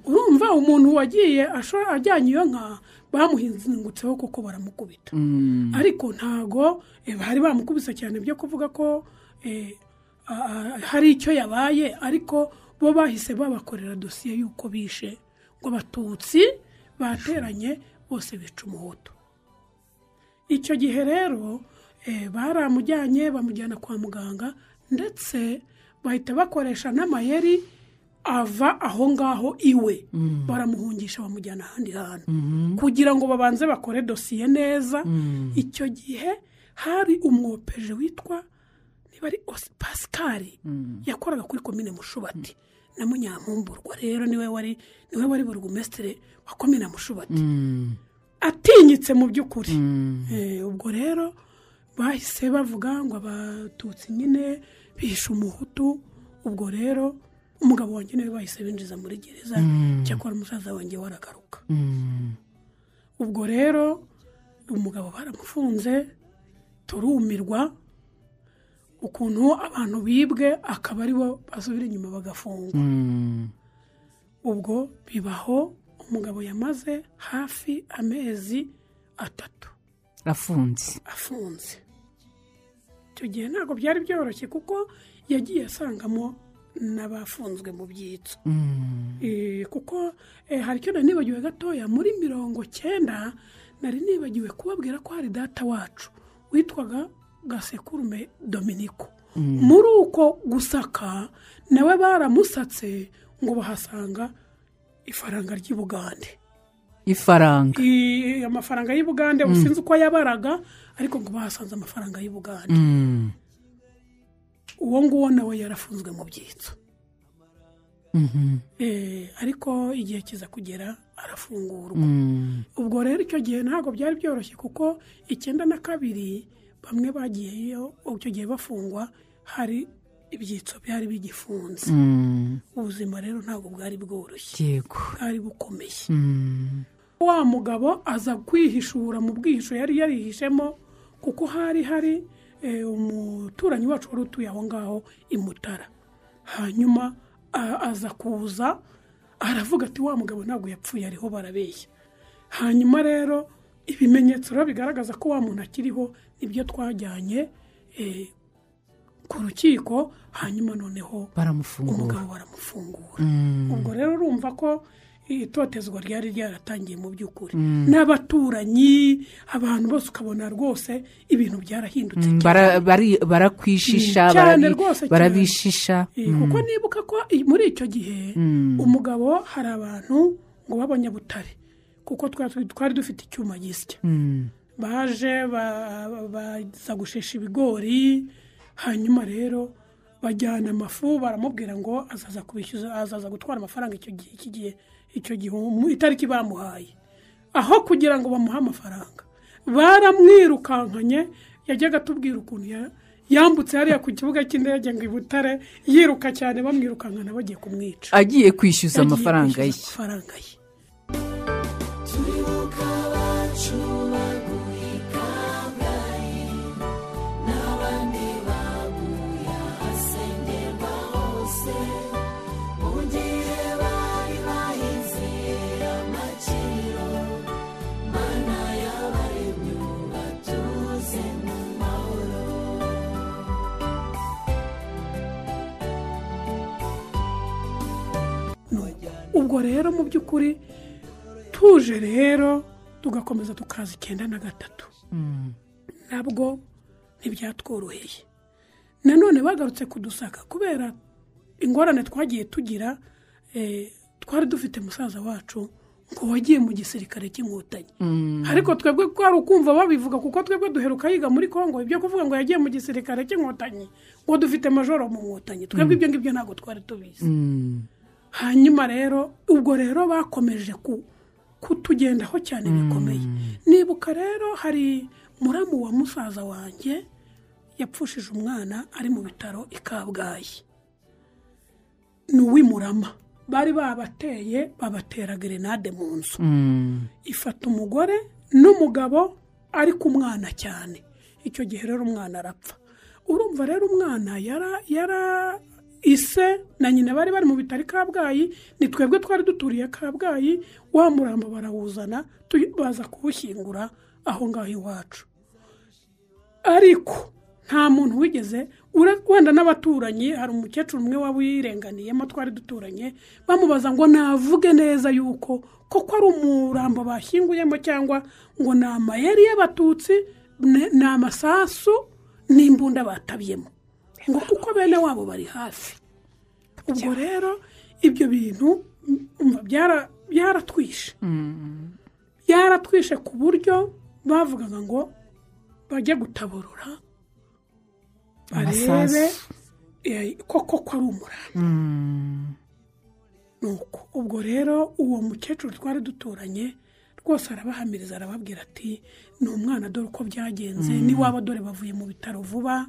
Urumva umuntu wagiye ajyanye iyo nka bamuhingutseho kuko baramukubita. Ariko ntago eh, bari bamukubise cyane byo kuvuga ko eh, hari icyo yabaye ariko bo bahise babakorera dosiye y'uko bishe. Ngo abatutsi bateranye bose bica umuhutu. Icyo gihe rero eh, baramujyanye bamujyana kwa muganga ndetse bahita bakoresha n'amayeri ava aho ngaho iwe. Baramuhungisha bamujyana ahandi hantu. Kugira ngo babanze bakore dosiye neza. Icyo gihe hari umwopeje witwa niba ari pasikari yakoraga kuri komine mushubati. Na munyamumburwa rero ni we wari ni we wari burugumesitire wa komine mushubati. Atinyitse mu by'ukuri. Eh, ubwo rero bahise bavuga ngo abatutsi nyine bishe umuhutu. Ubwo rero umugabo wanjye ni we bahise binjiza muri gereza cyakora umusaza wanjye waragaruka. Ubwo rero umugabo baramufunze turumirwa ukuntu abantu bibwe akaba ari bo basubira inyuma bagafungwa. Ubwo bibaho umugabo yamaze hafi amezi atatu. Afunze. Afunze. Icyo gihe ntabwo byari byoroshye kuko yagiye asangamo n'abafunzwe mu byitso. Eh, kuko eh, hari icyo nari nibagiwe gatoya muri mirongo cyenda nari nibagiwe kubabwira ko hari data wacu witwaga gasekurume dominiko muri uko gusaka nawe baramusatse ngo bahasanga ifaranga ry'i bugande ifaranga amafaranga y'i bugande usinzi uko yabaraga ariko ngo bahasanze amafaranga y'i bugande Mm. Uwo nguwo nawe yarafunzwe mu byitso Mhm. Eh, ariko igihe kiza kugera arafungurwa Mm. ubwo rero icyo gihe ntabwo byari byoroshye kuko icyenda na kabiri bamwe bagiyeyo icyo gihe bafungwa hari ibyitso byari bigifunze Mm. ubuzima rero ntabwo bwari bworoshye bwari bukomeye Mm. wa mugabo aza kwihishura mu bwihisho yari yarihishemo kuko hari hari umuturanyi wacu wari utuye aho ngaho i mutara. Hanyuma aza kuza aravuga ati wa mugabo ntabwo yapfuye ariho barabeshya. Hanyuma rero ibimenyetso rero bigaragaza ko wa muntu akiriho ni byo twajyanye eh, ku rukiko hanyuma noneho baramufungura. umugabo baramufungura. Mm. ubwo rero urumva ko itotezwa ryari ryaratangiye mu by'ukuri. N'abaturanyi abantu bose ukabona rwose ibintu byarahindutse Mm, barakwishisha Mm, barabishisha kuko nibuka ko muri icyo gihe umugabo hari abantu ngo b'abanyabutare kuko twari dufite icyuma gisya. Mm. baje ba- baza gushesha ibigori hanyuma rero bajyana amafu baramubwira ngo azaza kubishyuza azaza gutwara amafaranga icyo gihe. Icyo gihe mu itariki bamuhaye. Aho kugira ngo bamuhe amafaranga. Baramwirukankanye yajyaga atubwira ukuntu ya- yambutse hariya ku kibuga cy'indege ngo i butare yiruka cyane bamwirukankana bagiye kumwica. Agiye kwishyuza amafaranga ye. Ubwo rero mu by'ukuri tuje rero tugakomeza tukaza icyenda na gatatu. Nabwo ntibyatworoheye. Nanone bagarutse kudusaka kubera ingorane twagiye tugira eh, twari dufite musaza wacu ngo wagiye mu gisirikare cy'inkotanyi. Ariko twebwe twari ukumva babivuga kuko twebwe duheruka yiga muri congo ibyo kuvuga ngo yagiye mu gisirikare cy'inkotanyi ngo dufite majoro mu nkotanyi. Twebwe ibyo ngibyo ntabwo twari tubizi. Mm. Hanyuma rero ubwo rero bakomeje ku- kutugendaho cyane bikomeye. Nibuka rero hari muramu wa musaza wanjye yapfushije umwana ari mu bitaro i kabgayi. Ni uw'imurama bari babateye babatera gerenade mu nzu. Mm. ifata umugore n'umugabo ari ku mwana cyane. Icyo gihe rero umwana arapfa. Urumva rero umwana yara yara ise na nyina bari bari mu bitaro i kabgayi ni twebwe twari duturiye kabgayi wa murambo barawuzana baza kuwushyingura aho ngaho iwacu. Ariko nta muntu wigeze wenda n'abaturanyi hari umukecuru umwe waba uyirenganiyemo twari duturanye bamubaza ngo navuge neza yuko koko ari umurambo bashyinguyemo cyangwa ngo ni amayeri y'abatutsi ni amasasu n'imbunda batabyemo ngo kuko bene wabo bari hafi. Ubwo rero ibyo bintu umva byara- byaratwishe. Byaratwishe ku buryo bavugaga ngo bajye gutaburura barebe Amasasu. eh, koko ko ari umurambo Mm. ubwo rero uwo mukecuru twari duturanye rwose arabahamiriza arababwira ati ni umwana dore uko byagenze n'iwabo dore bavuye mu bitaro vuba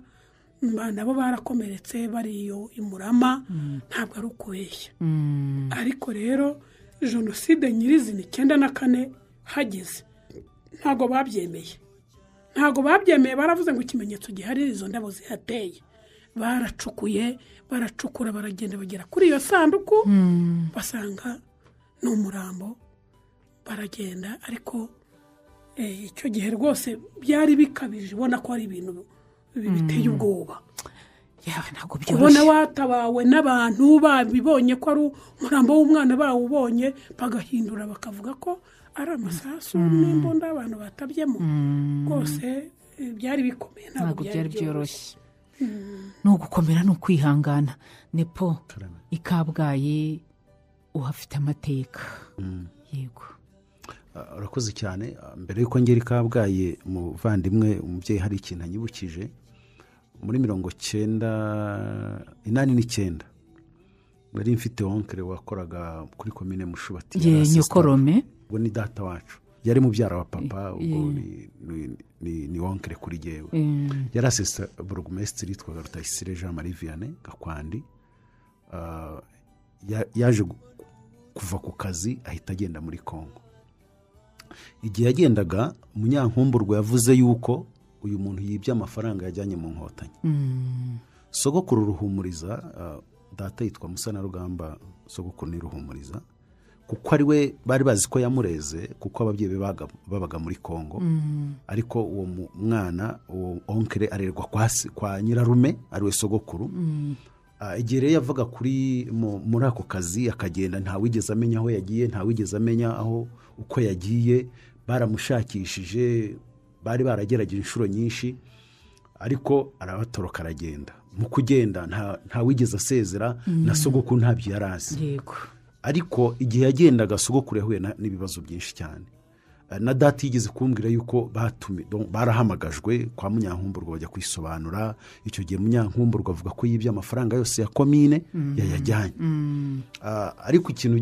nabo barakomeretse bari iyo imurama ntabwo ari ukubeshya Mm. ariko rero jenoside nyirizina icyenda na kane hageze ntabwo babyemeye. Ntabwo babyemeye baravuze ngo ikimenyetso gihari izo ndabo zihateye. Baracukuye baracukura baragenda bagera kuri iyo sanduku basanga ni umurambo baragenda. Ariko eh, icyo gihe rwose byari bikabije ubona ko ari ibintu bi- biteye ubwoba ntabwo kubona watabawe n'abantu babibonye ko ari umurambo w'umwana bawubonye bagahindura bakavuga ko ari amasasu n'imbunda abantu batabyemo. Rwose eh, byari bikomeye ntabwo byari byoroshye. ni ugukomera ni ukwihangana. Nepo i kabgayi uhafite amateka. Yego. Ah, urakoze cyane. Ah, mbere y'uko ngera i kabgayi umuvandimwe umubyeyi hari ikintu anyibukije muri mirongo cyenda inani n'icyenda. Nari mfite wonkere wakoraga kuri komine mushubati. Nyokorome. Ubwo ni data wacu. Yari mubyara wa papa ubwo ni- wonkere kuri jyewe Eh, yari asesa burugumesitiri yitwaga rutayisire jean marie vianney gakwandi Ah, ya- yaje kuva ku kazi ahita agenda muri congo. Igihe yagendaga umunyankumburwa yavuze yuko uyu muntu yibye amafaranga yajyanye mu nkotanyi. Mm, sogokuru ruhumuriza ah, data yitwa musanarugamba sogokuru ni ruhumuriza kuko ari we bari bazi ko yamureze kuko ababyeyi be baga- babaga muri congo. Ariko uwo mwana uwo onkere arerwa kwa, nyirarume ari we sogokuru. Ah, igihe rero yavaga kuri mu- muri ako kazi akagenda ntawigeze amenya aho yagiye ntawigeze amenya aho uko yagiye baramushakishije bari baragerageje inshuro nyinshi ariko arabatoroka aragenda. Mu kugenda nta- ntawigeze asezera na sogokuru ntabyo yari azi. Ariko igihe yagendaga sogokuru yahuye na- n'ibibazo byinshi cyane. Na data yigeze kumbwira yuko barahamagajwe kwa munyankumburwa bajya kwisobanura. Icyo gihe munyankumburwa avuga ko yibye amafaranga yose ya komine yayajyanye. Ah, ariko ikintu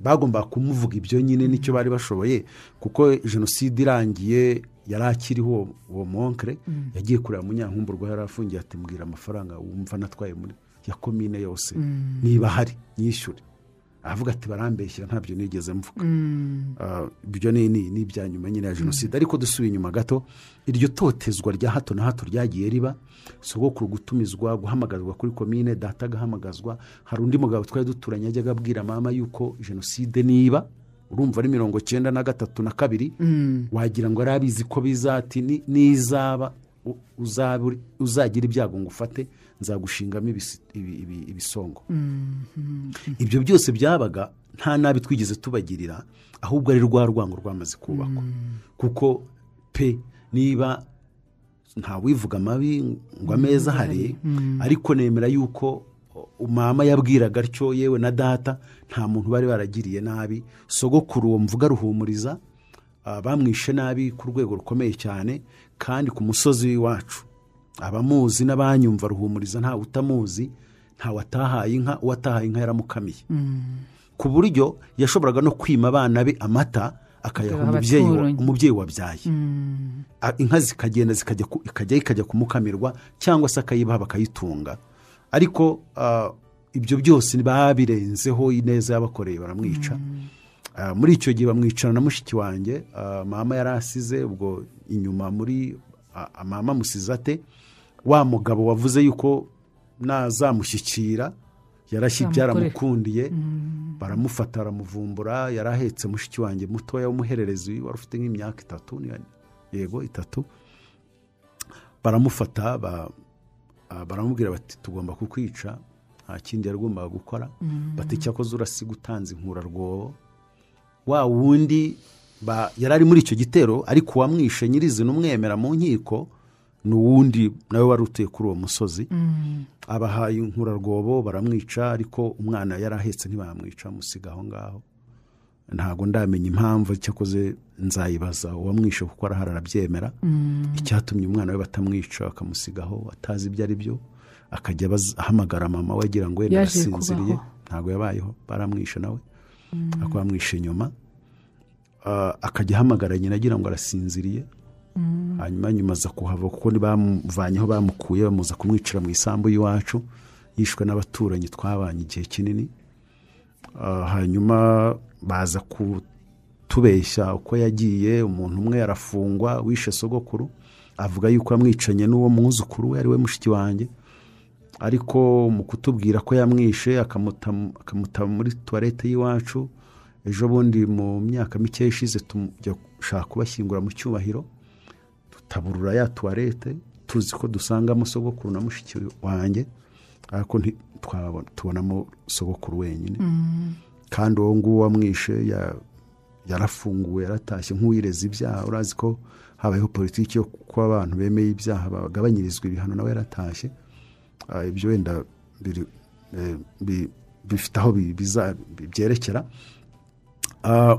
bagombaga kumuvuga ibyo nyine ni cyo bari bashoboye kuko jenoside irangiye yari akiriho uwo- monkere yagiye kureba munyankumburwa yari afungiye ati mbwira amafaranga wumva natwaye muri ya komine yose. Niba ahari nyishyure. Aravuga ati barambeshyira ntabyo nigeze mvuga. Ah, ibyo ni ibya nyuma nyine ya jenoside. Ariko dusubiye inyuma gato iryo totezwa rya hato na hato ryagiye riba sogokuru gutumizwa guhamagazwa kuri komine data agahamagazwa hari undi mugabo twari duturanye yajyaga abwira mama yuko jenoside niba urumva ari mirongo cyenda na gatatu na kabiri wagira ngo yari abizi ko bizati ni- nizaba uzagira ibyago ngo ufate. Nzagushingamo ibisongo. Ibyo byose byabaga nta nabi twigeze tubagirira ahubwo ari rwa rwango rwamaze kubakwa. Kuko pe niba ntawivuga amabi ngo ameza ahari ariko nemera yuko mama yabwiraga atyo yewe na data nta muntu bari baragiriye nabi. Sogokuru uwo mvuga ruhumuriza ah, bamwishe nabi ku rwego rukomeye cyane kandi ku musozi w'iwacu abamuzi n'abanyumva ruhumuriza ntawe utamuzi ntawe atahaye inka uwatahaye inka yaramukamiye ku buryo yashoboraga no kwima abana be amata akayaha umubyeyi wabyaye. A- inka zikagenda ikajya ikajya kumukamirwa cyangwa se akayibaha bakayitunga. Ariko ibyo byose babirenzeho ineza yabakoreye baramwica. Ah, muri icyo gihe bamwicana na mushiki wanjye mama yari asize ubwo inyuma muri mama amusize ate? Wa mugabo wavuze yuko nazamushyikira yarashyi Zamukore. byaramukundiye baramufata baramuvumbura yari ahetse mushiki wanjye mutoya w'umuhererezi wari ufite nk'imyaka itatu yego itatu. Baramufata ba- ah, baramubwira bati tugomba kukwica nta kindi yagombaga gukora. Bati cyakoze urasiga utanze inkurarwobo wa wundi ba- yari ari muri icyo gitero ariko uwamwishe nyirizina umwemera mu nkiko ni uwundi nawe wari utuye kuri uwo musozi. Abahaye inkurarwobo baramwica ariko umwana yari ahetse ntibamwica musiga aho ngaho. Ntabwo ndamenya impamvu cyakoze nzayibaza uwamwishe kuko arahari arabyemera. Icyatumye umwana we batamwica bakamusigaho atazi ibyo ari byo akajya ahamagara mama we agira ngo wenda arasinziriye ntabwo yabayeho baramwishe nawe. Ariko bamwishe nyuma Ah, akajya ahamagara nyina agira ngo arasinziriye. Hanyuma nyuma aza kuhava kuko bamuvanyeho bamukuye bamuza kumwicira mu isambu y'iwacu yishwe n'abaturanyi twabanye igihe kinini. Ah, hanyuma baza kutubeshya uko yagiye umuntu umwe arafungwa wishe sogokuru avuga yuko yamwicanye n'uwo mwuzukuru we ari we mushiki wanjye. Ariko mu kutubwira ko yamwishe akamuta muri tuwarete y'iwacu ejo bundi mu myaka mike ishize tujya gushaka kubashyingura mu cyubahiro. Tutaburura ya tuwarete tuzi ko dusangamo sogokuru na mushiki wanjye ariko tubonamo sogokuru wenyine. Kandi uwo nguwo wamwishe ya- yarafunguwe yaratashye nk'uwireza ibyaha urazi ko habayeho politiki yo kuba abantu bemeye ibyaha bagabanyirizwa ibihano nawe yaratashye. Ah, ibyo wenda eh, bi- bifite aho byerekera. Ah,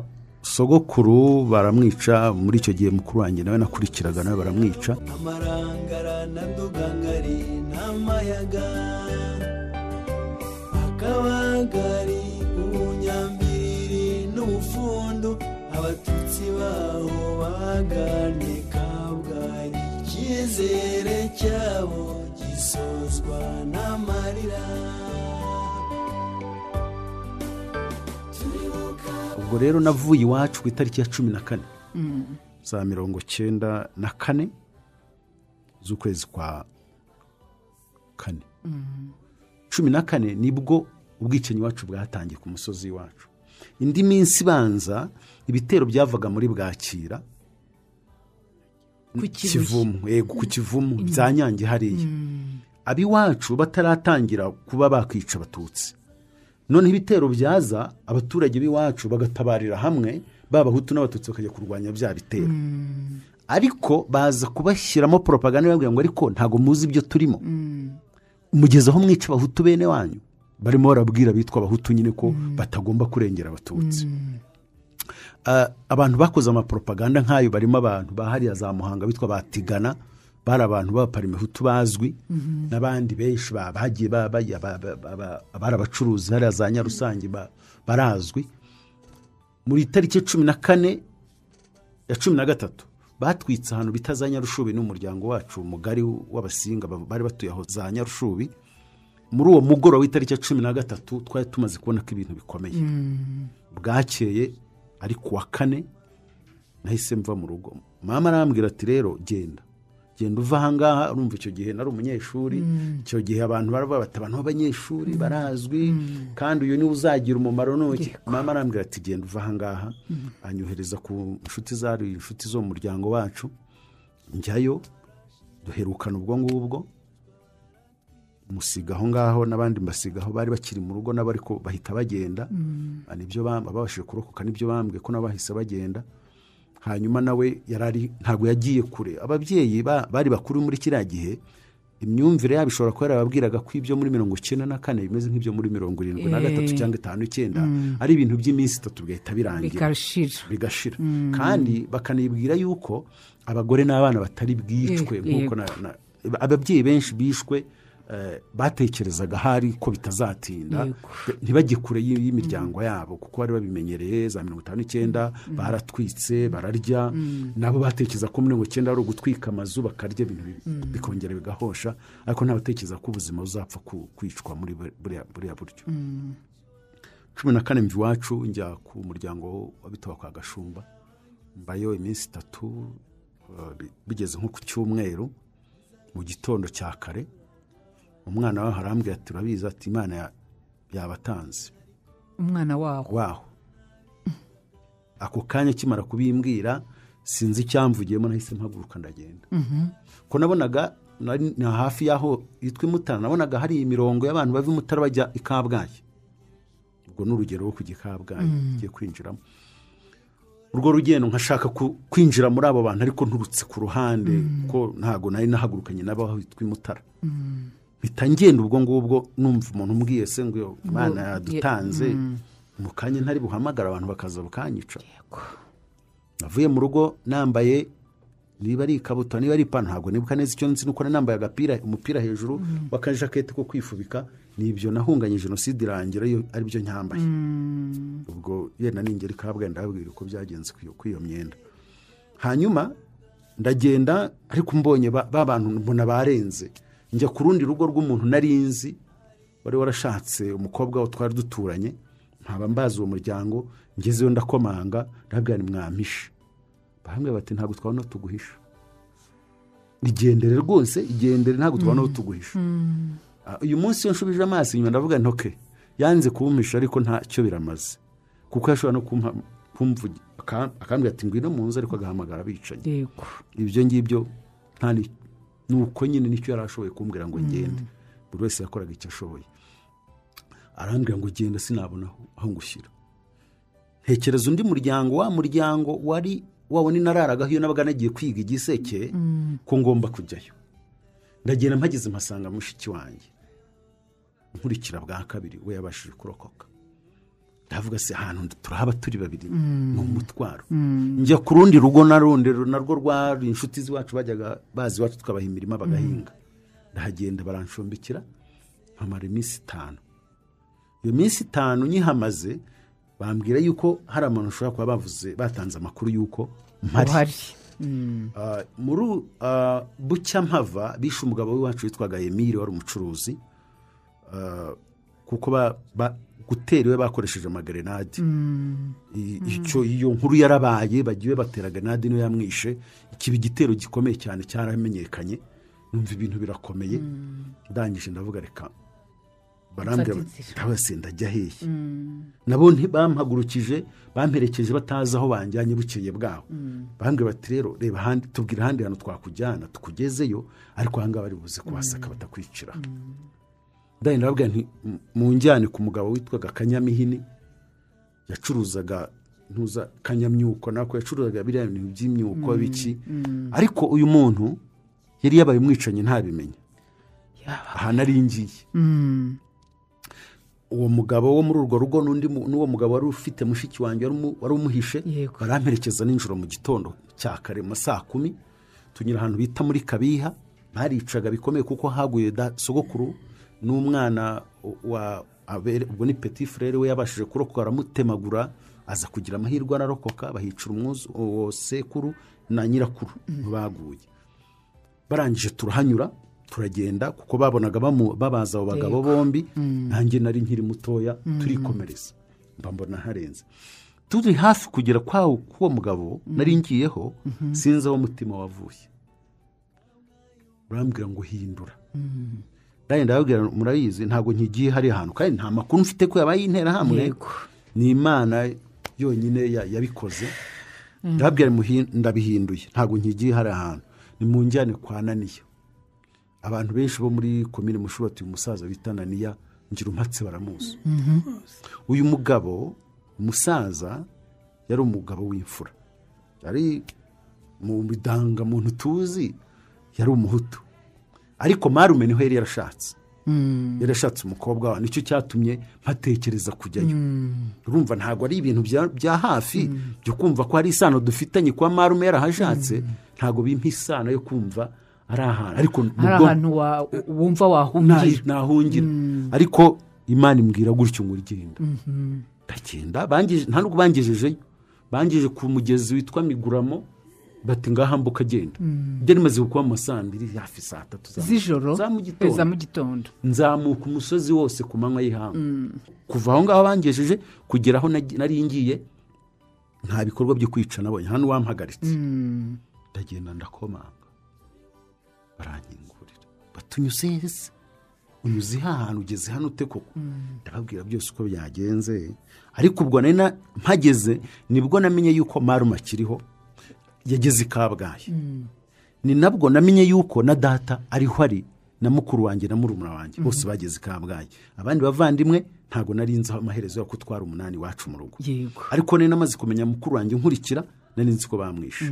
sogokuru baramwica muri icyo gihe mukuru wanjye nawe nakurikiraga nawe baramwica. Akabagari ubunyambiriri n'ubufundu abatutsi baho baganye kabwari icyizere cyabo gisozwa n'amarira. Ubwo rero navuye iwacu ku itariki ya cumi na kane. Za mirongo cyenda na kane z'ukwezi kwa kane. Cumi na kane ni bwo ubwicanyi iwacu bwatangiye ku musozi iwacu. Indi minsi ibanza ibitero byavaga muri bwakira. Ku kivumu yego ku kivumu bya nyange hariya. Ab'iwacu bataratangira kuba bakwica abatutsi. Noneho ibitero byaza abaturage b'iwacu bagatabarira hamwe b'abahutu n'abatutsi bakajya kurwanya bya bitero. Ariko baza kubashyiramo poropaganda babwira ngo ariko ntabwo muzi ibyo turimo. Mugeze aho mwica abahutu bene wanyu barimo barabwira abitwa abahutu nyine ko batagomba kurengera abatutsi. Ah, abantu bakoze amaporopaganda nk'ayo barimo abantu ba hariya za muhanga bitwa batigana bari abantu b'abaparimehutu bazwi n'abandi benshi ba- bagiye bari abacuruzi hariya za nyarusange ba- barazwi. Muri itariki cumi na kane ya cumi na gatatu batwitse ahantu bita za nyarushubi n'umuryango wacu mugari w'abasinga ba- bari batuye aho za nyarushubi. Muri uwo mugoroba w'itariki ya cumi na gatatu twari tumaze kubona ko ibintu bikomeye. Bwakeye ari ku wa kane nahise mva mu rugo. Mama arambwira ati rero genda. Genda uva ahangaha urumva icyo gihe nari umunyeshuri icyo gihe abantu baravuga bati abantu b'abanyeshuri barazwi kandi uyu ni we uzagira umumaro n'uki mama arambwira ati genda uva ahangaha anyohereza ku nshuti zari inshuti zo mu muryango wacu. Njyayo duherukana ubwo ngubwo musiga aho ngaho n'abandi mbasigaho bari bakiri mu rugo nabo ariko bahita bagenda. Nibyo babashije kurokoka ni byo bambwiye ko nabo bahise bagenda. Hanyuma nawe yarari ntabwo yagiye kure. Ababyeyi ba- bari bakuru muri kiriya gihe imyumvire yabo ishobora kuba yarababwiraga ko ibyo muri mirongo icyenda na kane bimeze nk'ibyo muri mirongo irindwi na gatatu Eh. cyangwa itanu icyenda ari ibintu by'iminsi itatu bigahita birangira. Bigashira. Kandi bakanibwira yuko abagore n'abana batari bwicwe Yego, nk'uko ababyeyi benshi bishwe eh, batekerezaga hari ko bitazatinda. Ntibajye kure y'i- y'imiryango yabo kuko bari babimenyereye za mirongo itanu n'icyenda baratwitse bararya. Nabo batekereza ko mirongo icyenda ari ugutwika amazu bakarya ibintu bi- bikongera bigahosha. Ariko ntabatekereza ko ubuzima buzapfa kwicwa muri buriya- buryo. Cumi na kane iwacu njya ku muryango w'abitaba kwa gashumba. Mbayo iminsi itatu bi- bigeze nko ku cyumweru. Mu gitondo cya kare umwana wawe arambwira ati urabizi ati imana ya- yabatanze. Umwana waho waho ako kanya akimara kubimbwira sinzi icyamvugiyemo nahise mpaguruka ndagenda. Ko nabonaga ni hafi y'aho yitwa imutara nabonaga hari imirongo y'abantu bava imutara bajya i kabgayi. Ubwo ni urugero rwo kujya i kabgayi ngiye kwinjiramo. Urwo rugendo nkashaka kwinjira muri abo bantu ariko nturutse ku ruhande kuko ntabwo nari nahagurukanye nabo aho hitwa imutara mpita ngenda ubwo ngubwo numva umuntu umbwiye se ngo imana yadutanze mu kanya ntari buhamagara abantu bakaza bakanyica navuye mu rugo nambaye niba ari ikabutura niba ari ipantaro ntabwo nibuka neza icyo nzi nuko nambaye agapira umupira hejuru w'akajaketi ko kwifubika ni ibyo nahunganye jenoside irangira iyo ari byo nyambaye. Ubwo yenda ningera i kabgayi ndababwira uko byagenze kuri iyo- myenda. Hanyuma ndagenda ariko mbonye ba bantu mbona barenze. Njya ku rundi rugo rw'umuntu nari nzi wari warashatse umukobwa we twari duturanye nkaba mbazi uwo muryango ngezeyo ndakomanga ndabwira ni mwampishe barambwira bati ntabwo twabona aho tuguhisha. Igendere rwose igendere ntabwo twabona aho tuguhisha. Ah, uyu munsi iyo nshubije amaso inyuma ndavuga ntoke yanze kumpisha ariko ntacyo biramaze. Kuko yashobora no aka- akambwira ati ngwino mu nzu ariko agahamagara abicanyi. Ibyo ngibyo ni uko nyine ni cyo yari ashoboye kumbwira ngo ngende. Buri wese yakoraga icyo ashoboye. Arambwira ngo genda sinabona aho- aho ngushyira. Ntekereza undi muryango wa muryango wari wabona inararagaho iyo nabaga nagiye kwiga igiseke ko ngomba kujyayo. Ndagenda mpageze mpasanga mushiki wanjye. Nkurikira bwa kabiri we yabashije kurokoka. Ndavuga se ahantu turahaba turi babiri? Ni umutwaro. Njya ku rundi rugo na rundi narwo rwari inshuti z'iwacu bajyaga bazi iwacu tukabaha imirima bagahinga. Ndahagenda barancumbikira mpamara iminsi itanu. Iyo minsi itanu nyihamaze bambwira yuko hari abantu bashobora kuba bavuze batanze amakuru y'uko mpari. Ah, muri ah, bucya mpava bishe umugabo w'iwacu witwaga emile wari umucuruzi. Ah, kuko gutera iwe bakoresheje amagrenade I- icyo iyo nkuru yarabaye bagiye batera grenade niyo yamwishe kiba igitero gikomeye cyane cyaramenyekanye numva ibintu birakomeye. Ndangije ndavuga reka barambwira se ndajya hehe? Nabo ntibampagurukije bamperekeje batazi aho banjyanye bukeye bwaho bambwira bati rero reba ahandi tubwira ahandi hantu twakujyana tukugezeyo. Ariko aha ngaha bari buze kubasaka batakwicira. Ndahita ndababwira nti "M- munjyane ku mugabo witwaga kanyamihini yacuruzaga ntuza kanyamyuko. Nako yacuruzaga biriya bintu by'imyuko biki. ariko uyu muntu yari yabaye umwicanyi ntabimenye aha nari ngiye. Uwo mugabo wo muri urwo rugo n'undi mu- n'uwo mugabo wari ufite mushiki wanjye wari umu- wari umuhishe baramperekeza nijoro mu gitondo cya kare mu saa kumi. Tunyura ahantu bita muri kabiha baricaga bikomeye kuko haguye da sogokuru. N'umwana wa ubwo ni peti frere we yabashije kurokoka aramutemagura aza kugira amahirwe ararokoka bahicira umwuzu uwo sekuru na nyirakuru baguye. Barangije turahanyura turagenda kuko babonaga babaza abo bagabo bombi nanjye nari nkiri mutoya turikomereza. Mba mbona harenze turi hafi kugera kwawo k'uwo mugabo nari ngiyeho sinzi aho umutima wavuye. Urambwira ngo hindura. Nanjye ndababwira murabizi ntabwo nkigiye hariya hantu kandi nta makuru mfite ko yabaye interahamwe ni imana yonyine ya- yabikoze. Ndababwira muhi- ndabihinduye. Ntabwo nkigiye hariya hantu ni mu njyane kwa naniya abantu benshi bo muri komine mushubati uyu musaza bita naniya ngira umpatse baramuzi. Uyu mugabo umusaza yari umugabo w'imfura. Yari mu bidangamuntu tuzi yari umuhutu. Ariko marume ni ho yari yarashatse. Yarashatse umukobwa wawe ni cyo cyatumye mpatekereza kujyayo. Urumva ntabwo ari ibintu bya- hafi byo kumva ko hari isano dufitanye kuba marume yarahashatse ntabwo bimpa isano yo kumva ari ahantu. Ariko bwonko- ahantu wumva wahungira. Nahungira ariko imana imbwira gutyo ngo urigenda. Ndagenda bangije- nta nubwo bangejejeyo. Bangejeje ku mugezi witwa miguramo bati ngaha mbuka agenda. Byari bimaze kuba mu saa mbiri hafi saa tatu z'ijoro za mu za gitondo mu gitondo. Nzamuka umusozi wose ku manywa y'ihangu kuva aho ngaho bangejeje kugera aho nari ngiye nta bikorwa byo kwica nabonye. Hano wampagaritse. Ndagenda ndakomanga. Baranyingurira. Batunyuze heza unyuze hantu ugeze hano ute koko? Ndababwira byose uko byagenze. Ariko ubwo nari na- mpageze ni bwo namenye yuko marume akiriho. Yageze i kabgayi ni nabwo namenye yuko na data ariho ari na mukuru wanjye na murumuna wanjye. Bose bageze i kabgayi abandi bavandimwe ntabwo nari nzi amaherezo yo kutwara umunani iwacu mu rugo. Ariko nari namaze kumenya mukuru wanjye nkurikira nari nzi ko bamwishe.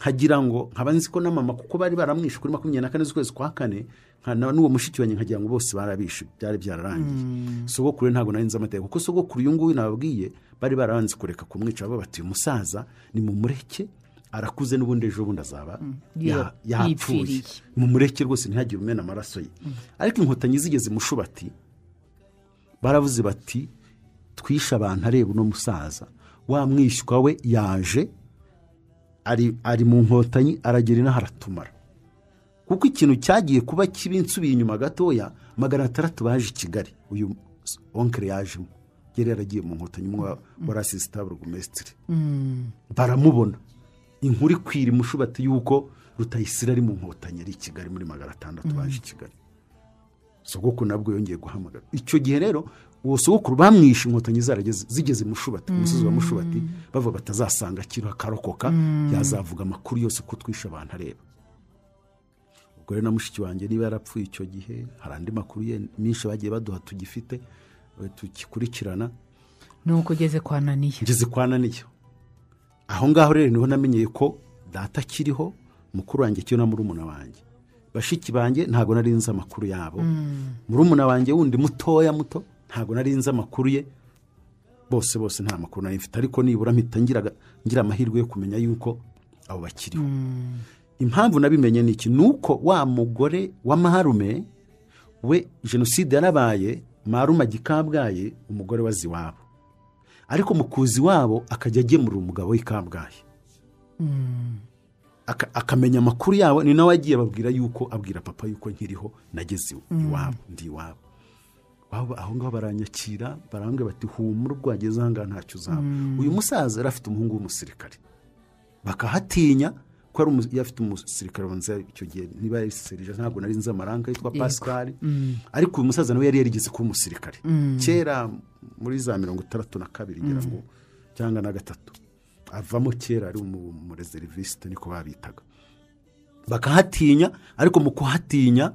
Nkagira ngo nkaba nzi ko na mama kuko bari baramwishe kuri makumyabiri na kane z'ukwezi kwa kane n'uwo mushiki wanjye nkagira ngo bose barabishe byari byararangiye. Sogokuru we ntabwo nari nzi amateka kuko sogokuru uyu nguyu nababwiye bari barabanze kureka kumwica bavuga bati uyu musaza ni mumureke arakuze n'ubundi ejo bundi azaba ya- yapfuye. mumureke rwose ntihagire umena amaraso ye. Ariko inkotanyi zigeze mushubati baravuze bati twishe abantu areba uno musaza. Wa mwishywa we yaje ari, ari mu nkotanyi aragera inaha aratumara. Kuko ikintu cyagiye kuba kibi nsubiye inyuma gatoya magana atandatu baje i kigali. Uyu onkere yajemo. Yari yaragiye mu nkotanyi umwe wa- wari asisita burugumesitiri baramubona. Inkuru ikwira imushubati y'uko rutayisire ari mu nkotanyi ari i kigali muri magana atandatu baje i kigali. Sogokuru nabwo yongeye guhamagara. Icyo gihe rero uwo sogokuru bamwishe inkotanyi zarageze zigeze mushubati ku musozi wa mushubati bavuga batazasanga akiriho akarokoka yazavuga amakuru yose ko twishe abantu areba. Ubwo rero na mushiki wanjye niba yarapfuye icyo gihe hari andi makuru ye menshi bagiye baduha tugifite tugikurikirana ni uko ugeze kwa naniya ngeze kwa naniyo aho ngaho rero ni ho namenyeye ko data akiriho mukuru wanjye akiriho na murumuna wanjye. Bashiki banjye ntabwo nari nzi amakuru yabo. Murumuna wanjye wundi mutoya muto ntabwo nari nzi amakuru ye. Bose bose nta makuru nari mfite. Ariko nibura mpita ngira amahirwe yo kumenya yuko abo bakiriho. Impamvu nabimenye ni iki? Ni uko wa mugore wa maharume we jenoside yarabaye marume kabgayi umugore wazi iwabo ariko mu kuza iwabo akajya agemurira umugabo w'i kabgayi. Aka- akamenya amakuru yabo ni nawe agiye ababwira yuko abwira papa yuko nkiriho nageze iwabo ndi iwabo. Aho ngaho baranyakira barambwira bati humura ubwo wageze aha ngaha ntacyo uzaba. Uyu musaza yari afite umuhungu w'umusirikare. Bakahatinya ko ari umu- yari umusirikare banza icyo gihe niba yari serije ntabwo nari nzi amaranga yitwa pascal. Ariko uyu musaza nawe yari yarigeze kuba umusirikare. Kera muri za mirongo itandatu na kabiri ngira ngo cyangwa na gatatu avamo kera ari umu- umurezerivisite niko babitaga. Bakahatinya ariko mu kuhatinya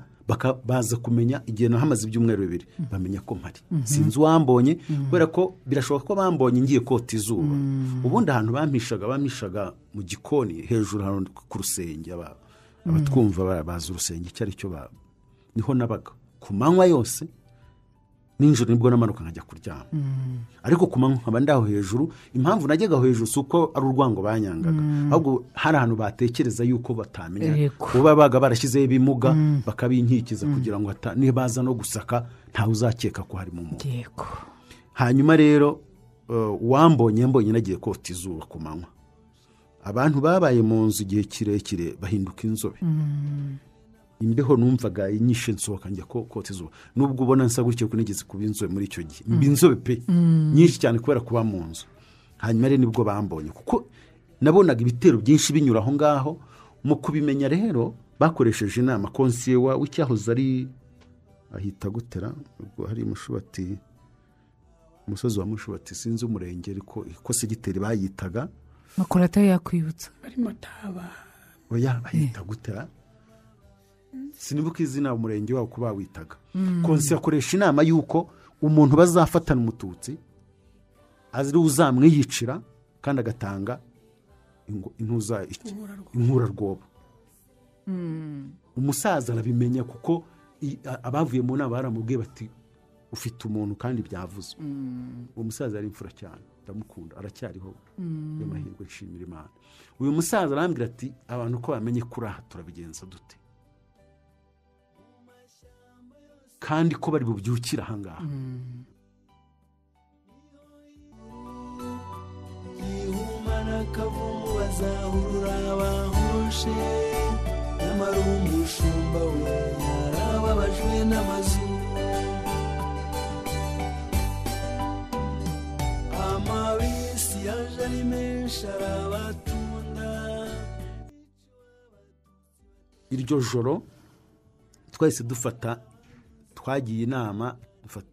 baza kumenya igihe nahamaze ibyumweru bibiri. Bamenya ko mpari. Sinzi uwambonye kubera ko birashoboka ko bambonye ngiye kota izuba. Ubundi ahantu bampishaga bampishaga mu gikoni hejuru hano ku rusenge aba- abatwumva ba- bazi urusenge icyo ari cyo ni ho nabaga. Ku manywa yose nijoro ni bwo namanuka nkajya kuryama. Ariko ku manywa nkaba ndaho hejuru impamvu najyaga hejuru si uko ari urwango banyangaga. Ahubwo hari ahantu batekereza yuko batamenya kuba babaga barashyizeho ibimuga bakabinkikiza kugira ngo nibaza no gusaka ntawe uzakeka ko harimo umuntu. Hanyuma rero uh, wambonye mbonye nagiye kota izuba ku manywa. Abantu babaye mu nzu igihe kirekire bahinduka inzobe. Imbeho numvaga inyishe nsohoka njya ko- kota izuba. Nubwo ubona nsa gutyo ko nigeze kuba inzobe muri icyo gihe. Mba inzobe pe. Nyinshi cyane kubera kuba mu nzu. Hanyuma rero ni bwo bambonye. Kuko nabonaga ibitero byinshi binyura aho ngaho. Mu kubimenya rero bakoresheje inama. Konsiye wa w'icyahoze ari ahita gutera. Ubwo hari mushubati umusozi wa mushubati sinzi umurenge ariko ko segiteri bayitaga. Makuru atayakwibutsa ari mataba oya bahita gutera. Sinibuka izina umurenge wabo ko bawitaga konsiye akoresha inama y'uko umuntu bazafatana umututsi ari uzamwiyicira kandi agatanga inkurarwobo. Umusaza arabimenya kuko abavuye mu nama baramubwiye bati ufite umuntu kandi byavuze. Uwo musaza yari imfura cyane ndamukunda aracyariho ayo mahirwe nshimira imana. Uyu musaza arambwira ati abantu ko bamenye kuri aha turabigenza dute? Kandi ko bari bubyukire ahangaha ihumana akavumu bazahurura bahoshe nyamara umushumba we yarababajwe n'amazu. Amabisi yaje ari menshi arabatunda. Iryo joro twahise dufata twagiye inama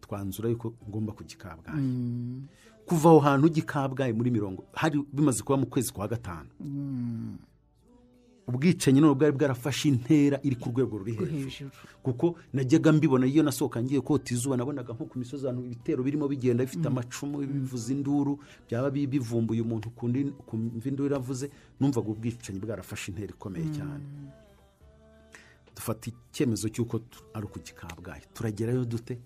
twanzura yuko ngomba kujya i kabgayi kuva aho hantu ujya i kabgayi muri mirongo hari bimaze kuba mu kwezi kwa gatanu. Ubwicanyi none bwari bwarafashe intera iri ku rwego ruri hejuru. kuko najyaga mbibona iyo nasohoka ngiye kota izuba nabonaga nko ku misozi ahantu ibitero birimo bigenda bifite amacumu bivuza induru byaba bi- bivumbuye umuntu ukundi ukumva induru iravuze numvaga ubwicanyi bwarafashe intera ikomeye cyane. Dufata icyemezo cy'uko ari kabgayi turagerayo dute?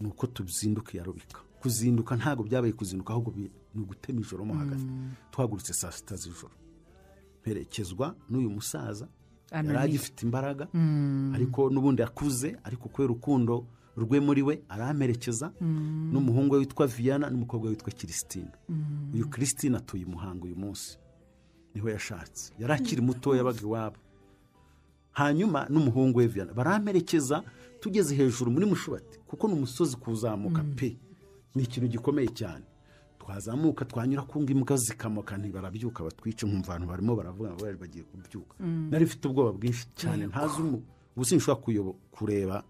Ni uko tuzinduka iya rubika kuzinduka ntabwo byabaye kuzinduka ahubwo ni ugutema ijoro mo hagati. Tuhagurutse saa sita z'ijoro. Mperekezwa n'uyu musaza yari agifite imbaraga ariko n'ubundi akuze ariko kubera urukundo rwe muri we aramperekeza n'umuhungu we witwa viyana n'umukobwa we witwa kirisitine uyu kirisitine atuye umuhanga uyu munsi. Niho yashatse. Yari akiri muto yabaga iwabo. Hanyuma n'umuhungu we viyana baramperekeza tugeze hejuru muri mushubati kuko ni umusozi kuzamuka pe. Ni ikintu gikomeye cyane. Twazamuka twanyura ku imbwa zikamoka ntibarabyuka batwice nkumva abantu barimo baravuga ngo bari bagiye kubyuka. Nari mfite ubwoba bwinshi cyane. Ntazi umu- ubu sinshobora kureba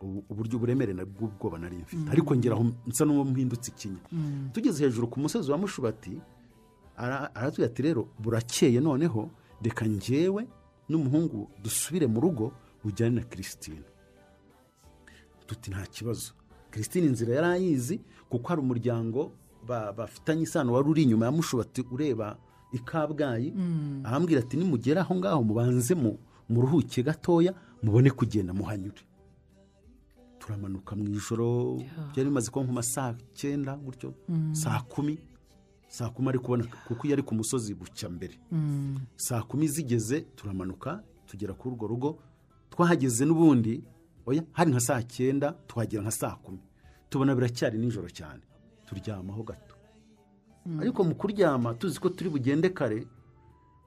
ubu- uburyo uburemere na- bw'ubwoba nari mfite. Ariko ngera aho nsa n'uwo mpindutse ikinya. Tugeze hejuru ku musozi wa mushubati ara- aratubwira ati rero burakeye noneho reka njyewe n'umuhungu dusubire mu rugo ujyane na kirisitine tuti nta kibazo. Kirisitine inzira yari ayizi kuko hari umuryango ba- bafitanye isano wari uri inyuma ya mushubati ureba i kabgayi. Arambwira ati nimugera aho ngaho mubanze mu- muruhuke gatoya mubone kugenda muhanyure. Turamanuka mu ijoro. Byari bimaze kuba nko saa cyenda gutyo. Saa kumi. Saa kumi ari kubona kuko iyo ari ku musozi bucya mbere. Saa kumi zigeze turamanuka tugera kuri urwo rugo twahageze n'ubundi oya hari nka saa cyenda tuhagera nka saa kumi. Tubona biracyari nijoro cyane. Turyamaho gato. Ariko mu kuryama tuzi ko turi bugende kare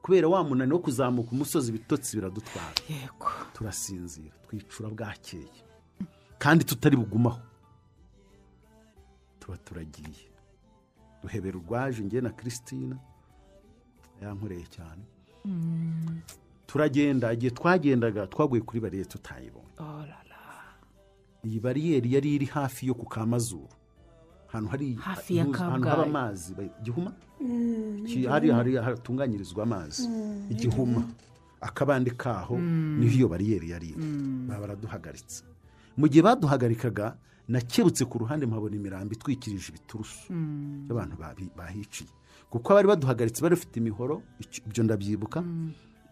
kubera wa munani wo kuzamuka umusozi ibitotsi biradutwara. Yego. Turasinzira twicura bwakeye. Kandi tutari bugumaho. Tuba turagiye. Duhebera urwaje nge na christine yankoreye cyane. Turagenda igihe twagendaga twaguye kuri bariyeri tutayibonye Oh la la. iyi bariyeri yari iri hafi yo ku kamazuru. Ahantu haba amazi. Ba- gihuma Ki- hari hari hatunganyirizwa amazi. Igihuma. Akabande kaho ni ho iyo bariyeri yari iri. Baba baraduhagaritse. Mu gihe baduhagarikaga nakebutse ku ruhande mpabona imirambo itwikirije ibiturusu by'abantu babi- bahiciye. Kuko abari baduhagaritse bari bafite imihoro ibyo ndabyibuka.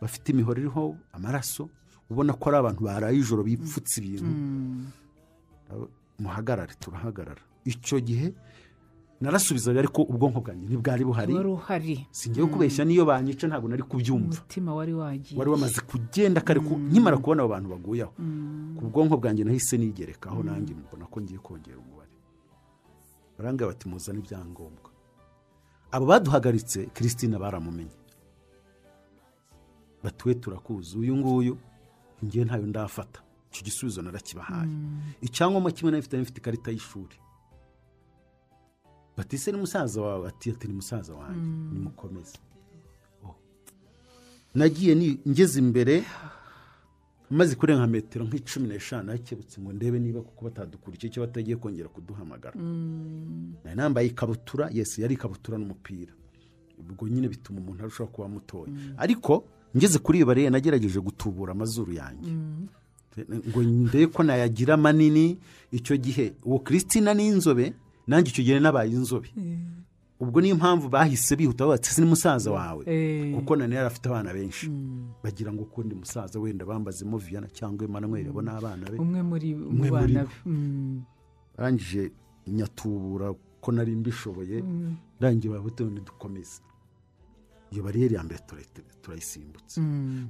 Bafite imihoro iriho amaraso ubona ko ari abantu baraye ijoro bipfutse ibintu. Muhagarare turahagarara. Icyo gihe narasubizaga ariko ubwonko bwanjye ntibwari buhari. Uhari. Singiye kubeshya n'iyo banyica ntabwo nari kubyumva. Umutima wari wagiye. Wari wamaze kugenda kare ku- nkimara kubona abo bantu baguyeho. Ku bwonko bwanjye nahise nigerekaho nanjye mbona ko ngiye kongera umubare. Barambwira bati muzane ibyangombwa abo baduhagaritse christine baramumenye. Batuwe turakuzi uyu nguyu ngewe ntayo ndafata. Icyo gisubizo narakibahaye. Icyangombwa kimwe na yo mfite mfite ikarita y'ishuri. Bati se ni musaza wawe ati ati ni musaza wanjye nimukomeze Oh. nagiye ni- ngeze imbere maze kurenga metero nk'icumi n'eshanu hakebutse ngo ndebe niba kuko batadukurikiye icyo batagiye kongera kuduhamagara. Nari nambaye ikabutura yesi yari ikabutura n'umupira. Ubwo nyine bituma umuntu arushaho kuba mutoya. Ariko ngeze kuri iyo bariyeri nagerageje gutubura amazuru yanjye. Ngo ndebe ko nayagira manini icyo gihe uwo christina ni inzobe nanjye icyo gihe nabaye inzobe. Ubwo niyo mpamvu bahise bihuta bati "Ese ni musaza wawe. Eh. kuko nani yari afite abana benshi. Bagira ngo ukundi musaza wenda bambazemo viyana cyangwa emanuweli abo ni abana be. Umwe muri bo. be. Mm. arangije nyatubura ko nari mbishoboye ndangiye babutewe dukomeze. Iyo bariyeri ya mbere tura- turayisimbutse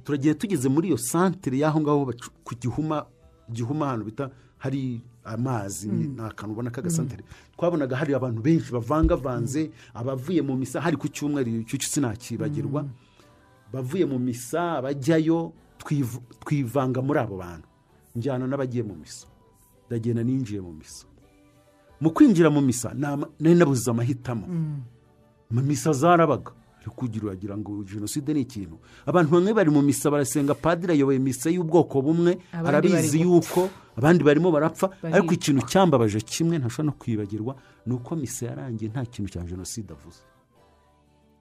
turagiye tugeze muri iyo santere y'aho ngaho ku gihuma gihuma ahantu bita hari amazi ni ni akantu ubona k'agasantere twabonaga hari abantu benshi bavangavanze abavuye mu misa hari ku cyumweru icyo cyo sinakibagirwa. Bavuye mu misa bajyayo twiv- twivanga muri abo bantu. Njyana n'abagiye mu misa. Ndagenda ninjiye mu misa. Mu kwinjira mu misa nari nabuze amahitamo. Mu misa zarabaga. Kugira uragira ngo jenoside ni ikintu. Abantu bamwe bari mu misa barasenga padiri ayoboye misa y'ubwoko bumwe arabizi yuko abandi barimo barapfa. Ariko ikintu cyambabaje kimwe ntashobora no kwibagirwa ni uko misa yarangiye nta kintu cya jenoside avuze.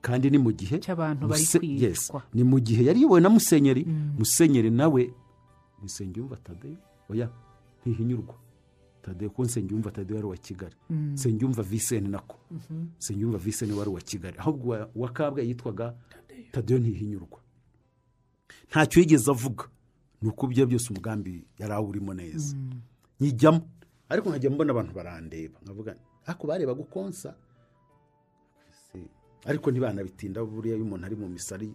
Kandi ni mu gihe Cy'abantu bari kwicwa. ni mu gihe yari iyobowe na musenyeri. Musenyeri nawe ni nsengiyumva tadeyo oya ntihinyurwa tadeyo kuko nsengiyumva tadeyo yari uwa kigali. Nsengiyumva viseni nako. Nsengiyumva viseni wari uwa kigali. Ahubwo uwa- kabgayi yitwaga tadeyo. Ntihinyurwa. Ntacyo yigeze avuga. Ni uko ibyo byose umugambi yari awurimo neza. Nyijyamo ariko nkajya mbona abantu barandeba. Nkavuga ariko barebaga ukonsa Se, ariko ntibanabitinda buriya iyo umuntu ari mu misari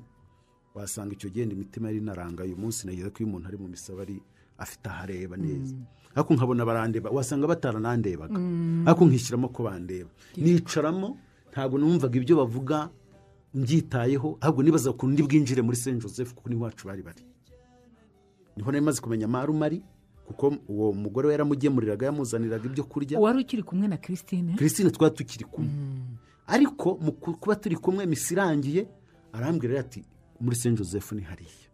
wasanga icyo genda imitima yari inaranga uyu munsi nageze ko iyo umuntu ari mu misaba ari afite aho areba neza. Ariko nkabona barandeba wasanga bataranandebaga ariko nkishyiramo ko bandeba. Nicaramo ntabwo numvaga ibyo bavuga mbyitayeho ahubwo nibaza ukuntu ndi bwinjire muri saint joseph kuko ni ho iwacu bari bari. Niho nari maze kumenya marumari kuko uwo mugore we yaramugemuriraga yamuzaniraga ibyo kurya. Wari ukiri kumwe na christine? Christine twari tukiri kumwe. Ariko mu ku- kuba turi kumwe irangiye arambwira ati muri saint joseph ni hariya.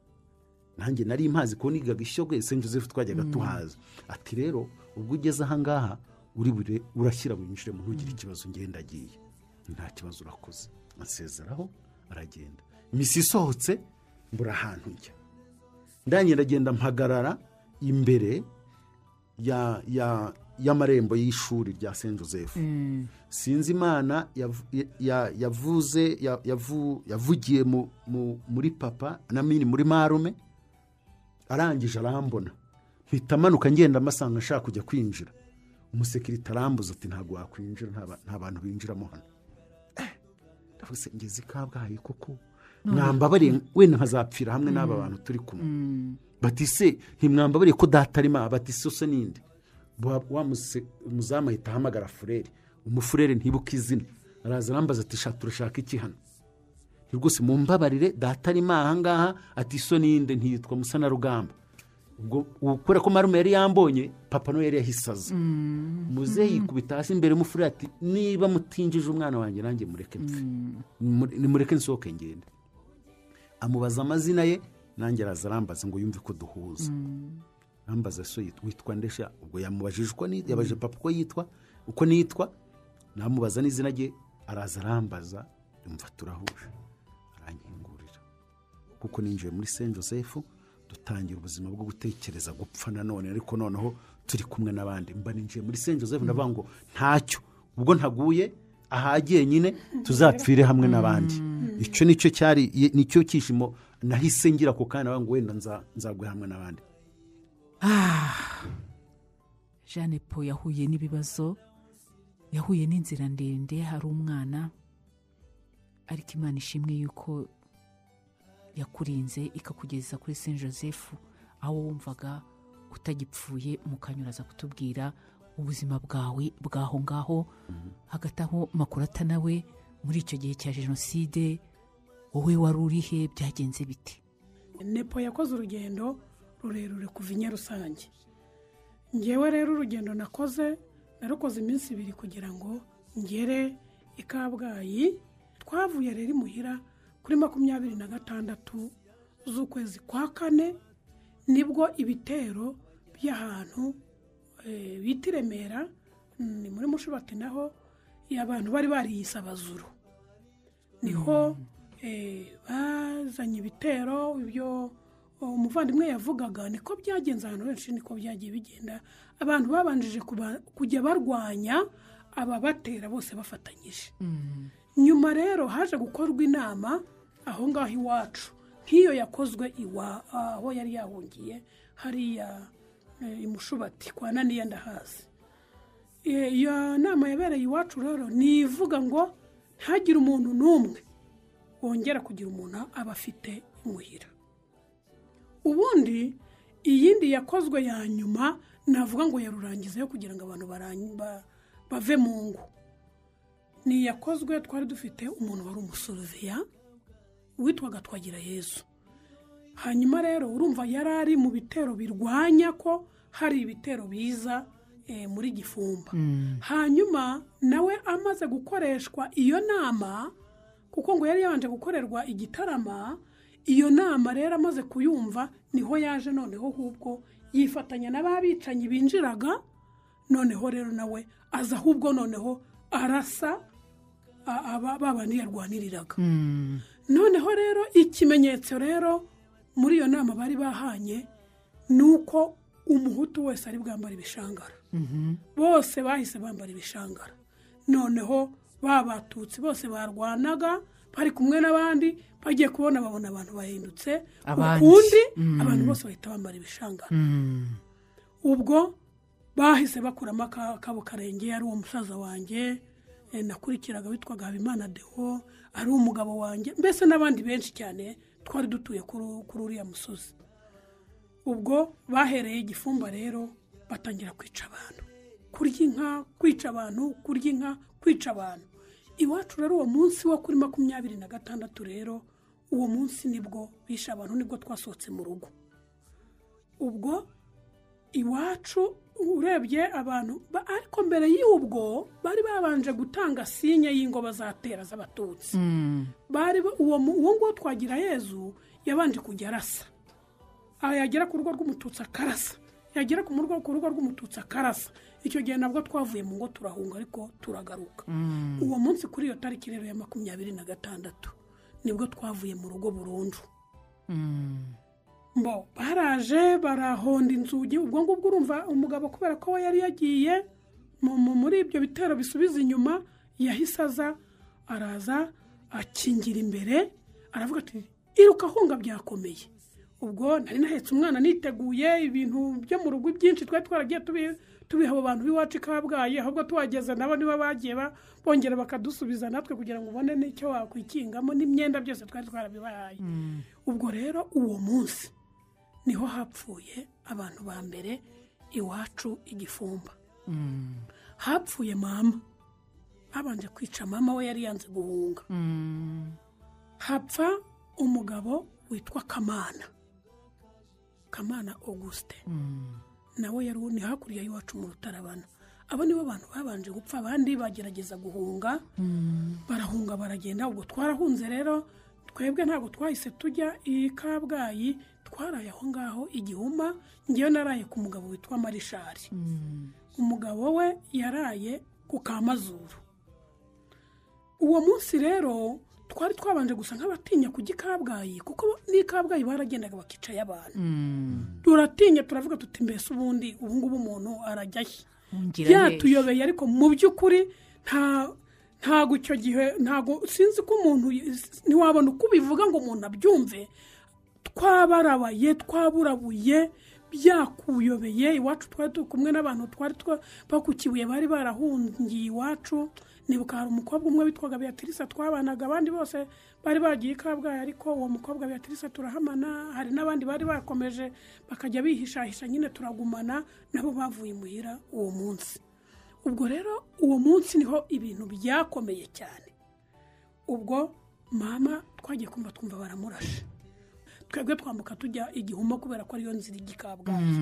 Nanjye nari mpazi ko nigaga ishyogwe saint joseph twajyaga tuhaza. Ati rero ubwo ugeze ahangaha uri bure urashyira winjiremo ntugire ikibazo ngenda agiye. Nta kibazo urakoze. Asezeraho aragenda. Misi isohotse mbura ahantu njya. Ndange ndagenda mpagarara imbere ya- ya- y'amarembo y'ishuri rya saint joseph. Sinzi imana yavu- ya- ya- yavuze ya- yavu- yavugiye mu- mu- muri papa na mini muri marume. Arangije arambona. Mpita amanuka ngenda amasanga nshaka kujya kwinjira. Umusekirite arambuza ati ntabwo wakwinjira nta ba- nta bantu binjiramo hano. Eh, ndavuga se ngeze kabgayi koko mwambabariye wenda nkazapfira hamwe n'aba bantu turi kumwe. Bati se ntimwambabariye ko data arimo aha bati se ninde Wa- wa muse- umuzamu ahita ahamagara furere umufurere ntibuke izina. Araza arambaza ati sha turashaka iki hano? Rwose mumbabarire data arimo aha ngaha ati so ninde ntiyitwa musa na rugamba. Ubwo kubera ko marume yari yambonye papa nawe yari yahisaza muzehe yikubita hasi imbere y'umufurere ati niba mutinjije umwana wanjye nanjye mureke mpfe. Nimure- nimureke nsohoke ngende. Amubaza amazina ye nanjye araza arambaza ngo yumve ko duhuza. Arambaza so witwa ndesha ubwo yamubajije uko yabajije papa uko yitwa uko nitwa namubaza n'izina rye araza arambaza yumva turahuje. Kuko ninjiye muri saint joseph dutangira ubuzima bwo gutekereza gupfa nanone ariko noneho turi kumwe n'abandi. Mba ninjiye muri saint joseph ndavuga ngo ntacyo. Ubwo ntaguye ahagiye nyine tuzapfire hamwe n'abandi. Icyo ni cyo cyari ni cyo cyishimo. Nahise ngira ako kanya ngo wenda nza- nzaguye hamwe n'abandi. Jeanne paul yahuye n'ibibazo. Yahuye n'inzira ndende hari umwana. Ariko imana ishimwe yuko yakurinze ikakugeza kuri saint joseph aho wumvaga utagipfuye mukanyuraza kutubwira ubuzima bwawe bw'aho ngaho. Hagati aho makurata nawe muri icyo gihe cya jenoside wowe wari urihe byagenze biti nepo yakoze urugendo rurerure kuva i nyarusange. Ngewe rero urugendo nakoze narukoze iminsi ibiri kugira ngo ngere i kabgayi. Twavuye rero imuhira kuri makumyabiri na gatandatu z'ukwezi kwa kane ni bwo ibitero by'ahantu eh, bita i remera ni muri mushubati naho abantu bari bariyise abazuru ni ho eh, bazanye ibitero ibyo umuvandimwe yavugaga niko byagenze ahantu henshi niko byagiye bigenda. Abantu babanjije kujya barwanya ababatera bose bafatanyije. Nyuma rero haje gukorwa inama aho ngaho iwacu. Nk'iyo yakozwe iwa aho yari yahungiye hariya eh, i mushubati kwa naniya ndahazi. Eh, iyo nama yabereye iwacu rero ni ivuga ngo ntagire umuntu n'umwe wongera kugira umuntu aba afite imuhira. Ubundi iyindi yakozwe ya nyuma navuga ngo yarurangiza yo kugira ngo abantu bave mu ngo. Ni iyakozwe twari dufite umuntu wari umusoruviya witwaga twagira yesu. Hanyuma rero urumva yari ari mu bitero birwanya ko hari ibitero biza eh, muri gifumba. Hanyuma nawe amaze gukoreshwa iyo nama kuko ngo yari yabanje gukorerwa igitarama iyo nama rero amaze kuyumva ni ho yaje noneho ahubwo yifatanya n'ababicanyi binjiraga noneho rero nawe aza ahubwo noneho arasa babandi yarwaniriraga noneho rero ikimenyetso rero muri iyo nama bari bahanye ni uko umuhutu wese ari bwambara ibishangara. Bose bahise bambara ibishangara. Noneho ba batutsi bose barwanaga bari kumwe n'abandi bagiye kubona babona abantu bahindutse ukundi abantu bose bahita bambara ibishangara. Ubwo bahise bakuramo akabo karenge ari uwo musaza wanjye eh, nakurikiraga witwaga habimana deho ari umugabo wanjye mbese n'abandi benshi cyane twari dutuye kuri uriya musozi. Ubwo bahereye igifumba rero batangira kwica abantu. Kurya inka kwica abantu kurya inka kwica abantu. Iwacu rero uwo munsi wo kuri makumyabiri na gatandatu rero uwo munsi ni bwo bishe abantu ni bwo twasohotse mu rugo. Ubwo iwacu urebye abantu ba- ariko mbere y'ubwo bari babanje gutanga sinye y'ingo bazatera z'abatutsi. Bari ba- uwo nguwo twagira yezu yabanje kujya arasa. Aha yagera ku rugo rw'umututsi akarasa. Yagera ku rugo ku rugo rw'umututsi akarasa. Icyo gihe nabwo twavuye mu ngo turahunga ariko turagaruka. Uwo munsi kuri iyo tariki rero ya makumyabiri na gatandatu ni bwo twavuye mu rugo burundu. Mbo. Baraje barahonda inzugi. Ubwo ngubwo urumva umugabo kubera ko we yari yagiye mu- mu- muri ibyo bitero bisubiza inyuma yahise aza araza akingira imbere aravuga ati iruka ahunga byakomeye. Ubwo nari nahetse umwana niteguye ibintu byo mu rugo byinshi twari twaragiye tubi- tubiha abo bantu b'iwacu i kabgayi ahubwo tuhageze nabo nibo bagiye ba- bongera bakadusubiza natwe kugira ngo ubone n'icyo wakwikingamo n'imyenda byose twari twarabibahaye. Ubwo rero uwo munsi ni ho hapfuye abantu ba mbere iwacu igifumba. Hapfuye mama. Habanje kwica mama we yari yanze guhunga. Hapfa umugabo witwa kamana. Kamana auguste. Nawe yari ni hakurya y'iwacu mu rutarabana. Abo nibo bantu babanje gupfa abandi bagerageza guhunga. Barahunga baragenda ubwo twarahunze rero twebwe ntabwo twahise tujya i kabgayi twaraye aho ngaho igihuma ngewe naraye ku mugabo witwa marishari. Umugabo we yaraye ku kamazuru. Uwo munsi rero twari twabanje gusa nk'abatinya kujya i kabgayi kuko n'i kabgayi baragendaga bakicaye abantu turatinya turavuga tuti mbese ubundi ubu ngubu umuntu hehe. byatuyobeye ariko mu by'ukuri nta ntago icyo gihe ntago sinzi ko umuntu ntiwabona uko ubivuga ngo umuntu abyumve twabarabaye twaburabuye byakuyobeye iwacu twari turi kumwe n'abantu twari twa- bakukibuye bari barahungiye iwacu. Nibuka hari umukobwa umwe witwaga beatrice twabanaga abandi bose bari bagiye kabgayi ariko uwo mukobwa beatrice turahamana. Hari n'abandi bari bakomeje bakajya bihishahisha nyine turagumana nabo bavuye imuhira uwo munsi. Ubwo rero uwo munsi ni ho ibintu byakomeye cyane. Ubwo mama twagiye kumva twumva baramurashe. Twebwe twambuka tujya igihuma kubera ko ariyo nzira ijya i kabgayi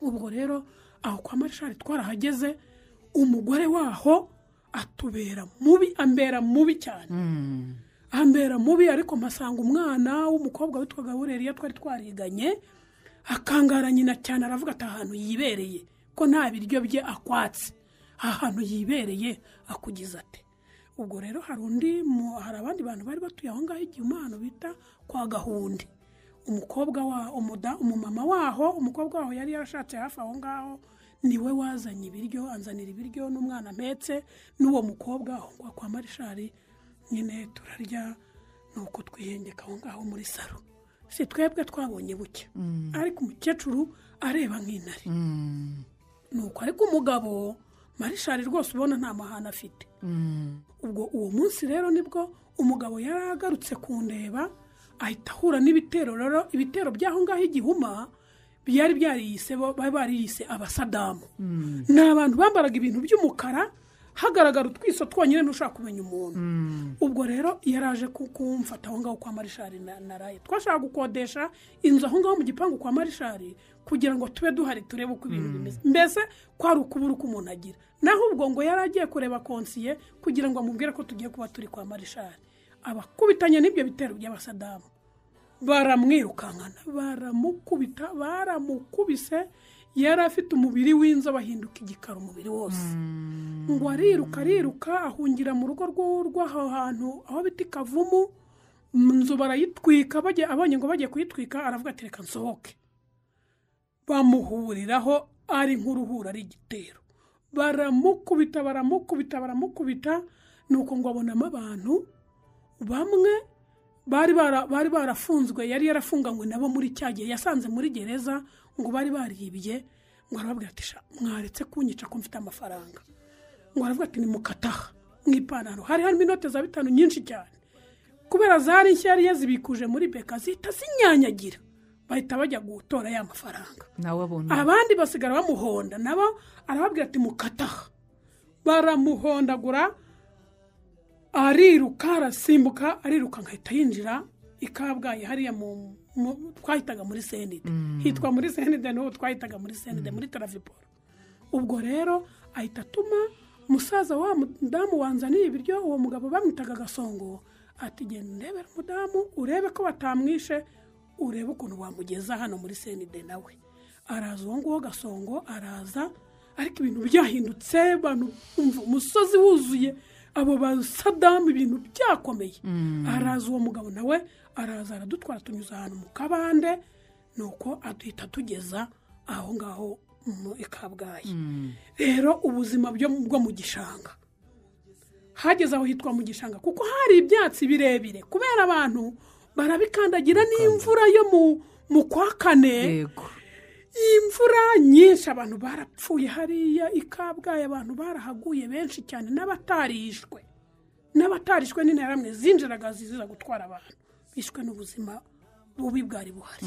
ubwo rero aho kwa marishari twarahageze umugore waho atubera mubi ambera mubi cyane. Ambera mubi ariko mpasanga umwana w'umukobwa witwaga bureriya twari twariganye akangara nyina cyane aravuga ati ahantu yibereye. Ko nta biryo bye akwatse. Ahantu yibereye akugize ate ubwo rero hari undi hari abandi bantu bari batuye aho ngaho igihe umwana bita kwa gahundi umukobwa wa umuda umumama waho umukobwa waho yari yarashatse hafi aho ngaho ni we wazanye ibiryo anzanira ibiryo n'umwana mpetse n'uwo mukobwa. Aho ngaho kwa marishari nyine turarya nuko twihengeka aho ngaho muri saro si twebwe twabonye buke. Ariko umukecuru areba nk'intare. Nuko ariko umugabo marishari rwose ubona nta mahane afite. Ubwo uwo munsi rero ni bwo umugabo yari agarutse kundeba ahita ahura n'ibitero. Rero ibitero by'aho ngaho igihuma byari byariyise bo- bari bariyise abasadamu. Ni abantu bambaraga ibintu by'umukara hagaragara utwiso twonyine ntushaka kumenya umuntu. Ubwo rero yari aje ku- kumfata aho ngaho kwa marishari na na raye twashaka gukodesha inzu aho ngaho mu gipangu kwa marishari kugira ngo tube duhari turebe uko ibintu bimeze. Mbese kwari ukubura uko umuntu agira. Naho ubwo ngo yari agiye kureba konsiye kugira ngo amubwire ko tugiye kuba turi kwa marishari abakubitanye n'ibyo bitero by'abasadamu. Baramwirukankana baramukubita baramukubise. Yari afite umubiri w'inzobe ahinduka igikara umubiri wose. Ngo ariruka ariruka ahungira mu rugo rw'aho hantu aho bita ikavumu mu nzu barayitwika abonye ngo bagiye kuyitwika aravuga ati reka nsohoke. Bamuhuriraho ari nk'uruhura ari igitero. Baramukubita baramukubita baramukubita nuko ngo abonamo abantu bamwe bari barafunzwe yari yarafunganywe nabo muri cya gihe yasanze muri gereza ngo bari baribye ngo arababwira ati "Sha, mwaretse kunyica ko mfite amafaranga. Ngo aravuga ati nimukataha mu ipantaro. Hari harimo inote za bitanu nyinshi cyane. Kubera zari nshya yari yazibikuje muri beka zihita zinyanyagira. Bahita bajya gutora ya mafaranga. Abandi basigara bamuhonda nabo arababwira ati mukataha baramuhondagura ariruka arasimbuka ariruka agahita yinjira i kabgayi hariya mu- twahitaga muri senide. Hitwa muri senide n'ubu twahitaga muri senide muri taraviporo ubwo rero ahita atuma umusaza wa mudamu wanzaniye ibiryo uwo mugabo bamwitaga gasongo. Ati genda ndebera umudamu urebe ko batamwishe urebe ukuntu wamugeza hano muri senide nawe. Araza uwo nguwo gasongo araza ariko ibintu byahindutse umusozi wuzuye abo basadamu ibintu byakomeye. Araza uwo mugabo nawe araza aradutwara tunyuze ahantu mu kabande nuko aduhita tugeza aho ngaho mu i kabgayi. Rero ubuzima byo bwo mu gishanga. Hageze aho hitwa mu gishanga kuko hari ibyatsi birebire kubera abantu barabikandagira n'imvura yo mu kwa kane. Yego. Imvura nyinshi abantu barapfuye hariya i kabgayi abantu barahaguye benshi cyane n'abatarishwe n'abatarishwe n'interahamwe zinjiraga ziza gutwara abantu. Bishwe n'ubuzima bubi bwari buhari.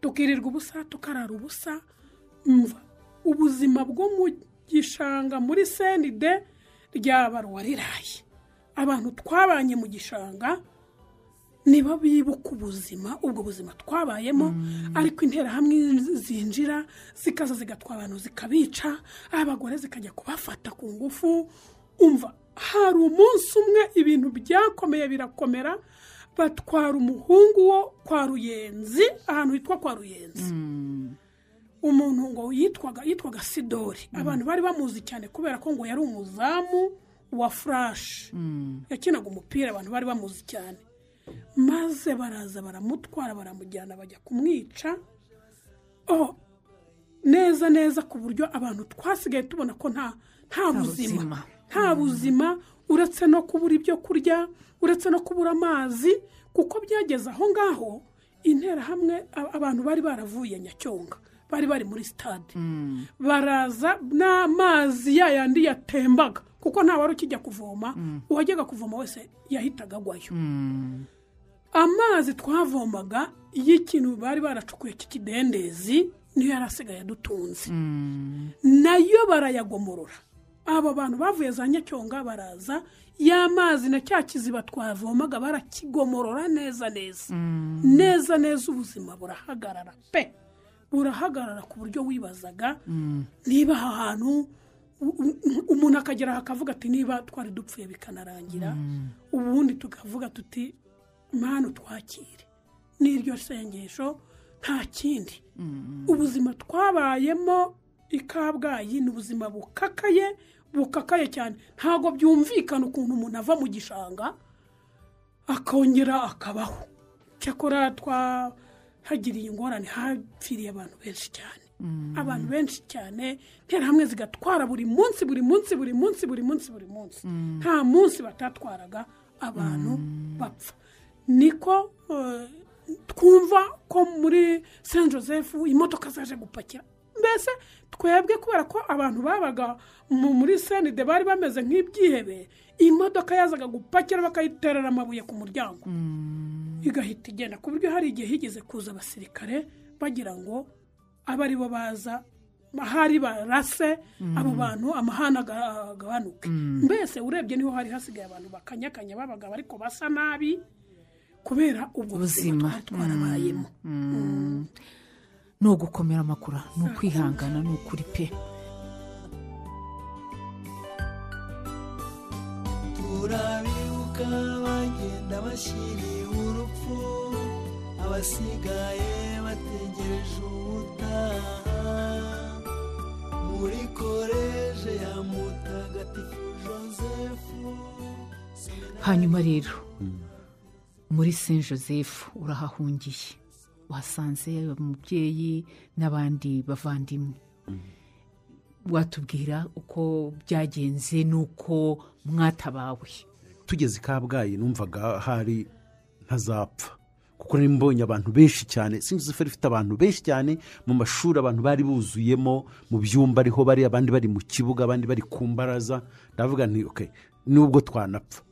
Tukirirwa ubusa tukarara ubusa mva ubuzima bwo mu gishanga muri senide ryabarwa riraye abantu twabanye mu gishanga nibo bibuka ubuzima ubwo buzima twabayemo ariko interahamwe zinjira zikaza zigatwara abantu zikabica abagore zikajya kubafata ku ngufu. Umva hari umunsi umwe ibintu byakomeye birakomera batwara umuhungu wo kwa ruyenzi ahantu hitwa kwa ruyenzi. Umuntu ngo yitwaga yitwaga sidori. Abantu bari bamuzi cyane kubera ko ngo yari umuzamu wa furashi yakinaga umupira abantu bari bamuzi cyane. Maze baraza baramutwara baramujyana bajya kumwica. Oh neza neza ku buryo abantu twasigaye tubona ko nta nta buzima. nta buzima. Uretse no kubura ibyo kurya uretse no kubura amazi kuko byageze aho ngaho interahamwe abantu bari baravuye nyacyonga bari bari muri sitade baraza n'amazi ya yandi yatembaga kuko nta wari ukijya kuvoma uwajyaga kuvoma wese yahitaga agwayo. Amazi twavomaga y'ikintu bari baracukuye cy'ikidendezi niyo yari asigaye adutunze na yo barayagomorora. Abo bantu bavuye za nyacyonga baraza ya mazi na cya kiziba twavomaga barakigomorora neza neza. Neza neza ubuzima burahagarara pe. Burahagarara ku buryo wibazaga niba aha hantu umuntu akagera akavuga ati niba twari dupfuye bikanarangira ubundi tukavuga tuti mpano twakire n'iryo sengesho nta kindi. Ubuzima twabayemo i kabgayi ni ubuzima bukakaye bukakaye cyane. Ntabwo byumvikana ukuntu umuntu ava mu gishanga akongera akabaho. Cyakora twahagiriye ingorane hapfiriye abantu benshi cyane. Abantu benshi cyane interahamwe zigatwara buri munsi buri munsi buri munsi buri munsi buri munsi. Nta munsi batatwaraga abantu bapfa. Niko eh, twumva ko muri saint joseph imodoka zaje gupakira. Mbese twebwe kubera ko abantu babaga mu- muri senide bari bameze nk'ibyihebe imodoka yazaga gupakira bakayiterera amabuye ku muryango. Igahita igenda. Ku buryo hari igihe higeze kuza abasirikare bagira ngo abe ari bo baza ahari barase abo bantu amahane aga- agabanuke. Mbese urebye ni ho hari hasigaye abantu bakanyakanya babaga ariko basa nabi kubera ubwo buzima twarabayemo ni ugukomera amakura ni ukwihangana ni ukuri pe. Turabibuka bagenda bashyiriye urupfu abasigaye bategereje ubutaha. Muri koleje ya mutagatifu joseph hanyuma rero muri saint joseph urahahungiye. Wasanze umubyeyi n'abandi bavandimwe. Watubwira uko byagenze n'uko mwatabawe. Tugeze i kabgayi numvaga hari ntazapfa. Kuko nari mbonye abantu benshi cyane. Sinzi ifite ifite abantu benshi cyane. Mu mashuri abantu bari buzuyemo mu byumba ariho bari abandi bari mu kibuga abandi bari ku mbaraza. Ndavuga nti okay nubwo twanapfa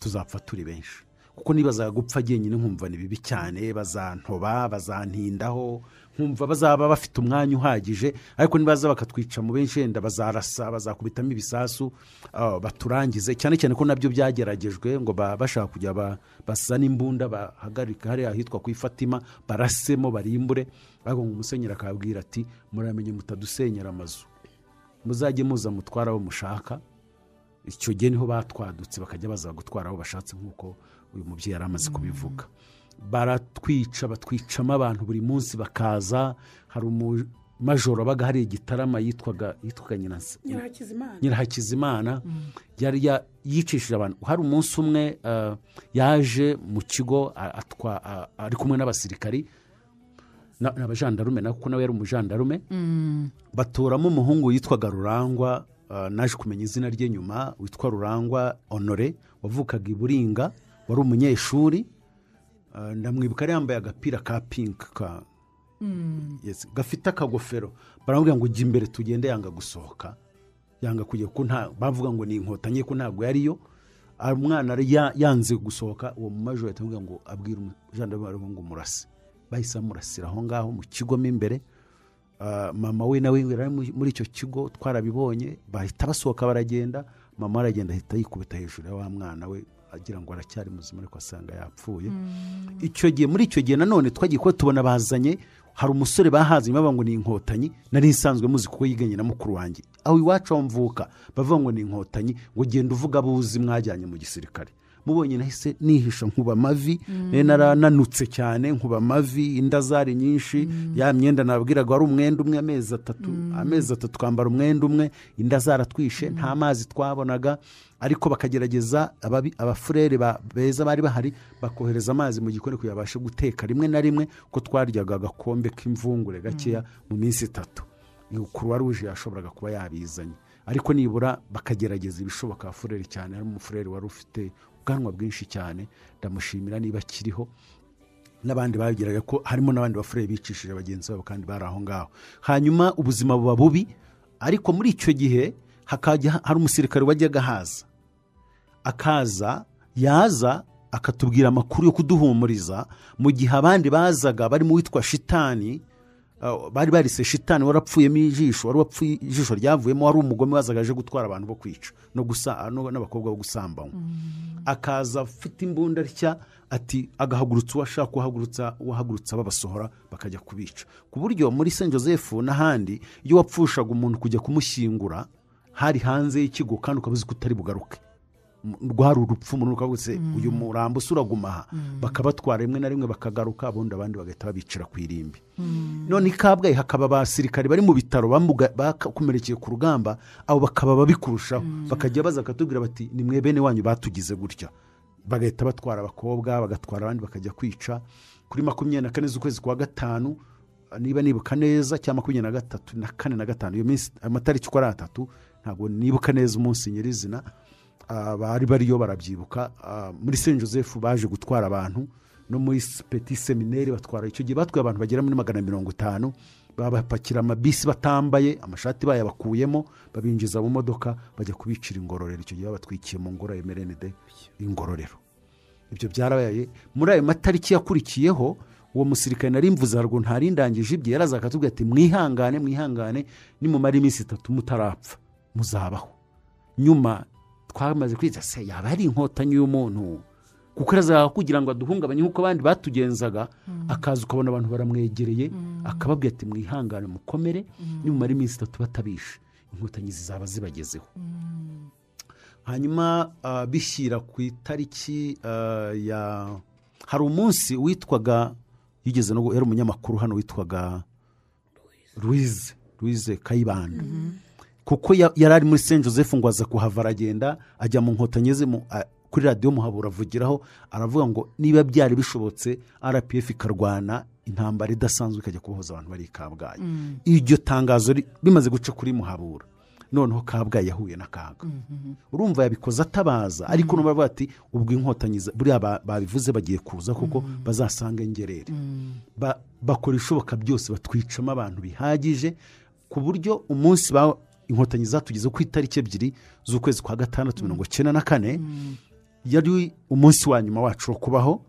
tuzapfa turi benshi. Kuko nibazaga gupfa jyenyine nkumva ni bibi cyane bazantoba bazantindaho nkumva bazaba bafite umwanya uhagije ariko nibaza bakatwica mu benshi wenda bazarasa bazakubitamo ibisasu baturangize. Cyane cyane ko na byo byageragejwe ngo ba- bashaka kujya ba- basane imbunda bahagarika hariya ahitwa ku ifatima barasemo barimbure. Ariko ngo umusenyeri akababwira ati muramenye mutadusenyera amazu. Muzajye muza mutwara abo mushaka. Icyo gihe ni ho batwadutse bakajya baza gutwara abo bashatse nk'uko uyu mubyeyi yari amaze kubivuga. Baratwica batwicamo abantu buri munsi bakaza. Hari umumajoro wabaga hari igitarama yitwaga yitwaga nyirahakizimana. Yari ya- yicishije abantu. Hari umunsi umwe eh, yaje mu kigo ari kumwe n'abasirikari na- n'abajandarume na kuko nawe yari umujandarume. Batoramo umuhungu witwaga rurangwa eh, naje kumenya izina rye nyuma witwa rurangwa honore wavukaga i buringa. Wari umunyeshuri Ah, ndamwibuka yari yambaye agapira ka pinki ka Yes, gafite akagofero. Baramubwira ngo ujya imbere tugende yanga gusohoka. Yanga kujya ko nta bavuga ngo ni inkotanyi ko ntabwo yariyo umwana yanze gusohoka uwo mumajoro ahita amubwira ngo abwira umujandarume ngo murase. Bahise bamurasira aho ngaho mu kigo mo imbere. Ah, mama we nawe yari ari mu- muri icyo kigo twarabibonye bahita basohoka baragenda. Mama aragenda ahita yikubita hejuru ya wa mwana we. Agira ngo aracyari muzima ariko asanga yapfuye. Icyo gihe muri icyo gihe nanone twagiye kuba tubona bazanye hari umusore bahazanye bavuga ngo ni inkotanyi nari nsanzwe muzi kuko yiganye na mukuru wanjye. Aho iwacu aho mvuka bavuga ngo ni inkotanyi ngo genda uvuga abuzi mwajyanye mu gisirikare. Mubonye nahise nihisha nkuba amavi nari narananutse cyane nkuba amavi inda zari nyinshi ya myenda nabwiraga wari umwenda umwe amezi atatu amezi atatu twambara umwenda umwe inda zaratwishe nta mazi twabonaga ariko bakagerageza ababi- abafurere ba- beza bari bahari bakohereza amazi mu gikoni kugira ngo babashe guteka rimwe na rimwe ko twaryaga agakombe k'imvungure gakeya mu minsi itatu. Kuruwa ruje yashoboraga kuba yabizanye. Ariko nibura bakagerageza ibishoboka abafurere cyane hari umufurere wari ufite ubwanwa bwinshi cyane. Ndamushimira niba akiriho. N'abandi bageraga ko harimo n'abandi bafurere bicishije bagenzi babo kandi bari aho ngaho. Hanyuma ubuzima buba bubi ariko muri icyo gihe hakajya hari umusirikare wajyaga haza akaza yaza akatubwira amakuru yo kuduhumuriza. Mu gihe abandi bazaga barimo uwitwa shitani bari barise shitani warapfuyemo ijisho wari wapfuye ijisho ryavuyemo wari umugome wazaga aje gutwara abantu bo kwica no gusa no- n'abakobwa bo gusambanywa. Akaza afite imbunda atya ati agahagurutsa uwo ashaka kuhagurutsa uwahagurutsa babasohora bakajya kubica. Ku buryo muri saint joseph n'ahandi iyo wapfushaga umuntu kujya kumushyingura hari hanze y'ikigo kandi ukaba uzi ko utari bugaruke. Rwari urupfu umuntu ukavuga se uyu murambo uraguma aha. Bakabatwara rimwe na rimwe bakagaruka ubundi abandi bagahita babicira ku irimbi. None i kabgayi hakaba abasirikare bari mu bitaro bakomerekeye ku rugamba abo bakaba babi kurushaho bakajya baza bakatubwira bati ni mwe bene wanyu batugize gutya. Bagahita batwara abakobwa bagatwara abandi bakajya kwica. Kuri makumyabiri na kane z'ukwezi kwa gatanu niba nibuka neza cyangwa makumyabiri na gatatu na kane na gatanu iyo minsi amatariki uko ari atatu ntabwo nibuka neza umunsi nyirizina. Bari bariyo barabyibuka. Ah, muri saint joseph baje gutwara abantu. No muri petit seminari batwara. Icyo gihe batwaye abantu bagera muri magana mirongo itanu. Babapakira amabisi batambaye amashati bayabakuyemo babinjiza mu modoka bajya kubicira ingororero. Icyo gihe babatwikiye mu ngoro ya emerenide ingororero. Ibyo byarabaye. Muri ayo matariki yakurikiyeho uwo musirikare nari mvuze haruguru ntarindangije ibye. Yaraza akatubwira ati mwihangane mwihangane. Nimumara iminsi itatu mutarapfa. Muzabaho. Nyuma twamaze kwita se yaba ari inkotanyi y'umuntu. Kuko arazaga kugira ngo aduhungabanye nk'uko abandi batugenzaga akaza ukabona abantu baramwegereye akababwira ati mwihangane mukomere nimumara iminsi itatu batabishe. Inkotanyi zizaba zibagezeho. Hanyuma ah, bishyira ku itariki ah, ya hari umunsi witwaga yigeze no yari umunyamakuru hano witwaga louise. Louise kayibanda. Kuko ya- yari ari muri saint joseph ngo aza kuhava aragenda ajya mu nkotanyi ze kuri radiyo muhabura avugiraho aravuga ngo niba byari bishobotse rpf ikarwana intambara idasanzwe ikajya kubohoza abantu bari i kabgayi. Iryo tangazo ri- rimaze guca kuri muhabura. Noneho kabgayi yahuye n'akaga urumva yabikoze atabaza ariko n'ubu baravuga ati ubwo inkotanyi buriya ba- babivuze bagiye kuza kuko bazasanga ingerere Ba- bakora ibishoboka byose batwicamo abantu bihagije ku buryo umunsi inkotanyi zatugeze ku itariki ebyiri z'ukwezi kwa gatandatu mirongo icyenda na kane yari umunsi wa nyuma wacu wo kubaho.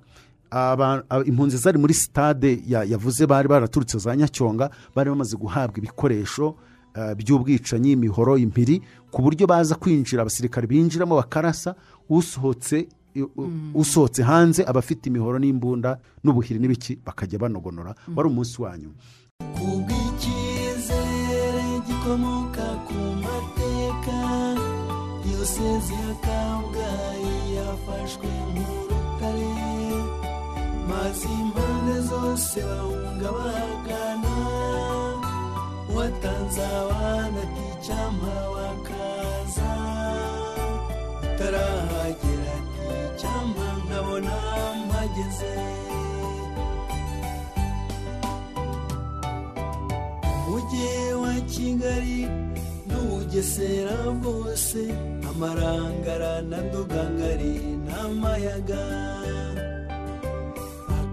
Impunzi zari muri sitade ya- yavuze bari baraturutse za nyacyonga bari bamaze guhabwa ibikoresho eh, by'ubwicanyi imihoro impiri ku buryo baza kwinjira abasirikare binjiramo bakarasa usohotse u- usohotse hanze aba afite imihoro n'imbunda n'ubuhiri n'ibiki bakajya banogonora. Wari umunsi wa nyuma. Gikomoka ku mateka. Diyosezi ya kabgayi yafashwe nk'urutare maze impande zose bahunga bahagana watanze abana ticama bakaza utarahagera ticama nkabona mpageze kigali n'ubugesera bwose amarangara na ndugangari n'amayaga.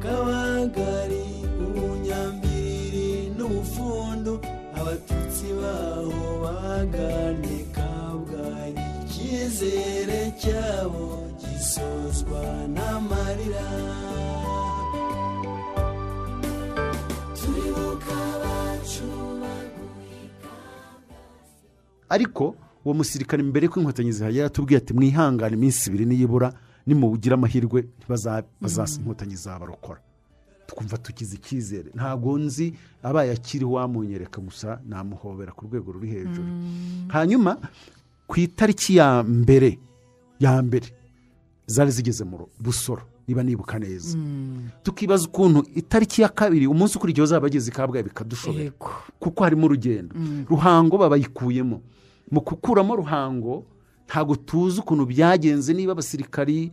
Kabagari ubunyambiriri n'ubufundu abatutsi baho bagane kabgari icyizere cyabo gisozwa n'amarira. Ariko uwo musirikare mbere ko inkotanyi zihagera yatubwiye ati mwihangane iminsi ibiri niyibura nimugira amahirwe ntibaza- bazasa inkotanyi zabarokora twumva tukize icyizere. Ntabwo nzi abaye akiriho wamunyereka gusa namuhobera ku rwego ruri hejuru. Hanyuma ku itariki ya mbere ya mbere zari zigeze mu busoro niba nibuka neza. Tukibaza ukuntu itariki ya kabiri umunsi ukurikiyeho zaba bageze i kabgayi bikadushobera kuko harimo urugendo. Ruhango babayikuyemo. Mu gukuramo ruhango ntabwo tuzi ukuntu byagenze niba abasirikari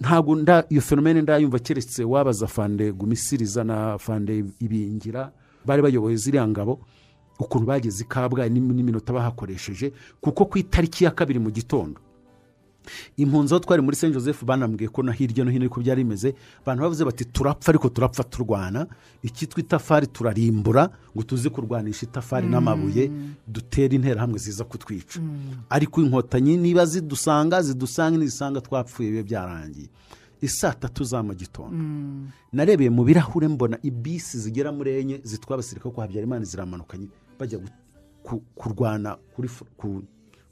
ntabwo iyo fenomene ndayumva keretse wabaza fande gumisiriza na fande ibingira bari bayoboye ziriya ngabo ukuntu bageze i kabgayi n'im- n'iminota bahakoresheje kuko ku itariki ya kabiri mu gitondo impunzi aho twari muri saint joseph banambwiye ko na hirya no hino ariko byari bimeze abantu bavuze bati turapfa ariko turapfa turwana. Icyitwa itafari turarimbura ngo tuze kurwanisha itafari n'amabuye dutere interahamwe ziza kutwica. Ariko inkotanyi niba zidusanga zidusanga nizisanga twapfuye bibe byarangiye. Isaa tatu za mu gitondo narebeye mu birahure mbona ibisi zigera muri enye zitwara abasirikare kwa habyarimana ziramanukanye bajya kurwana kuri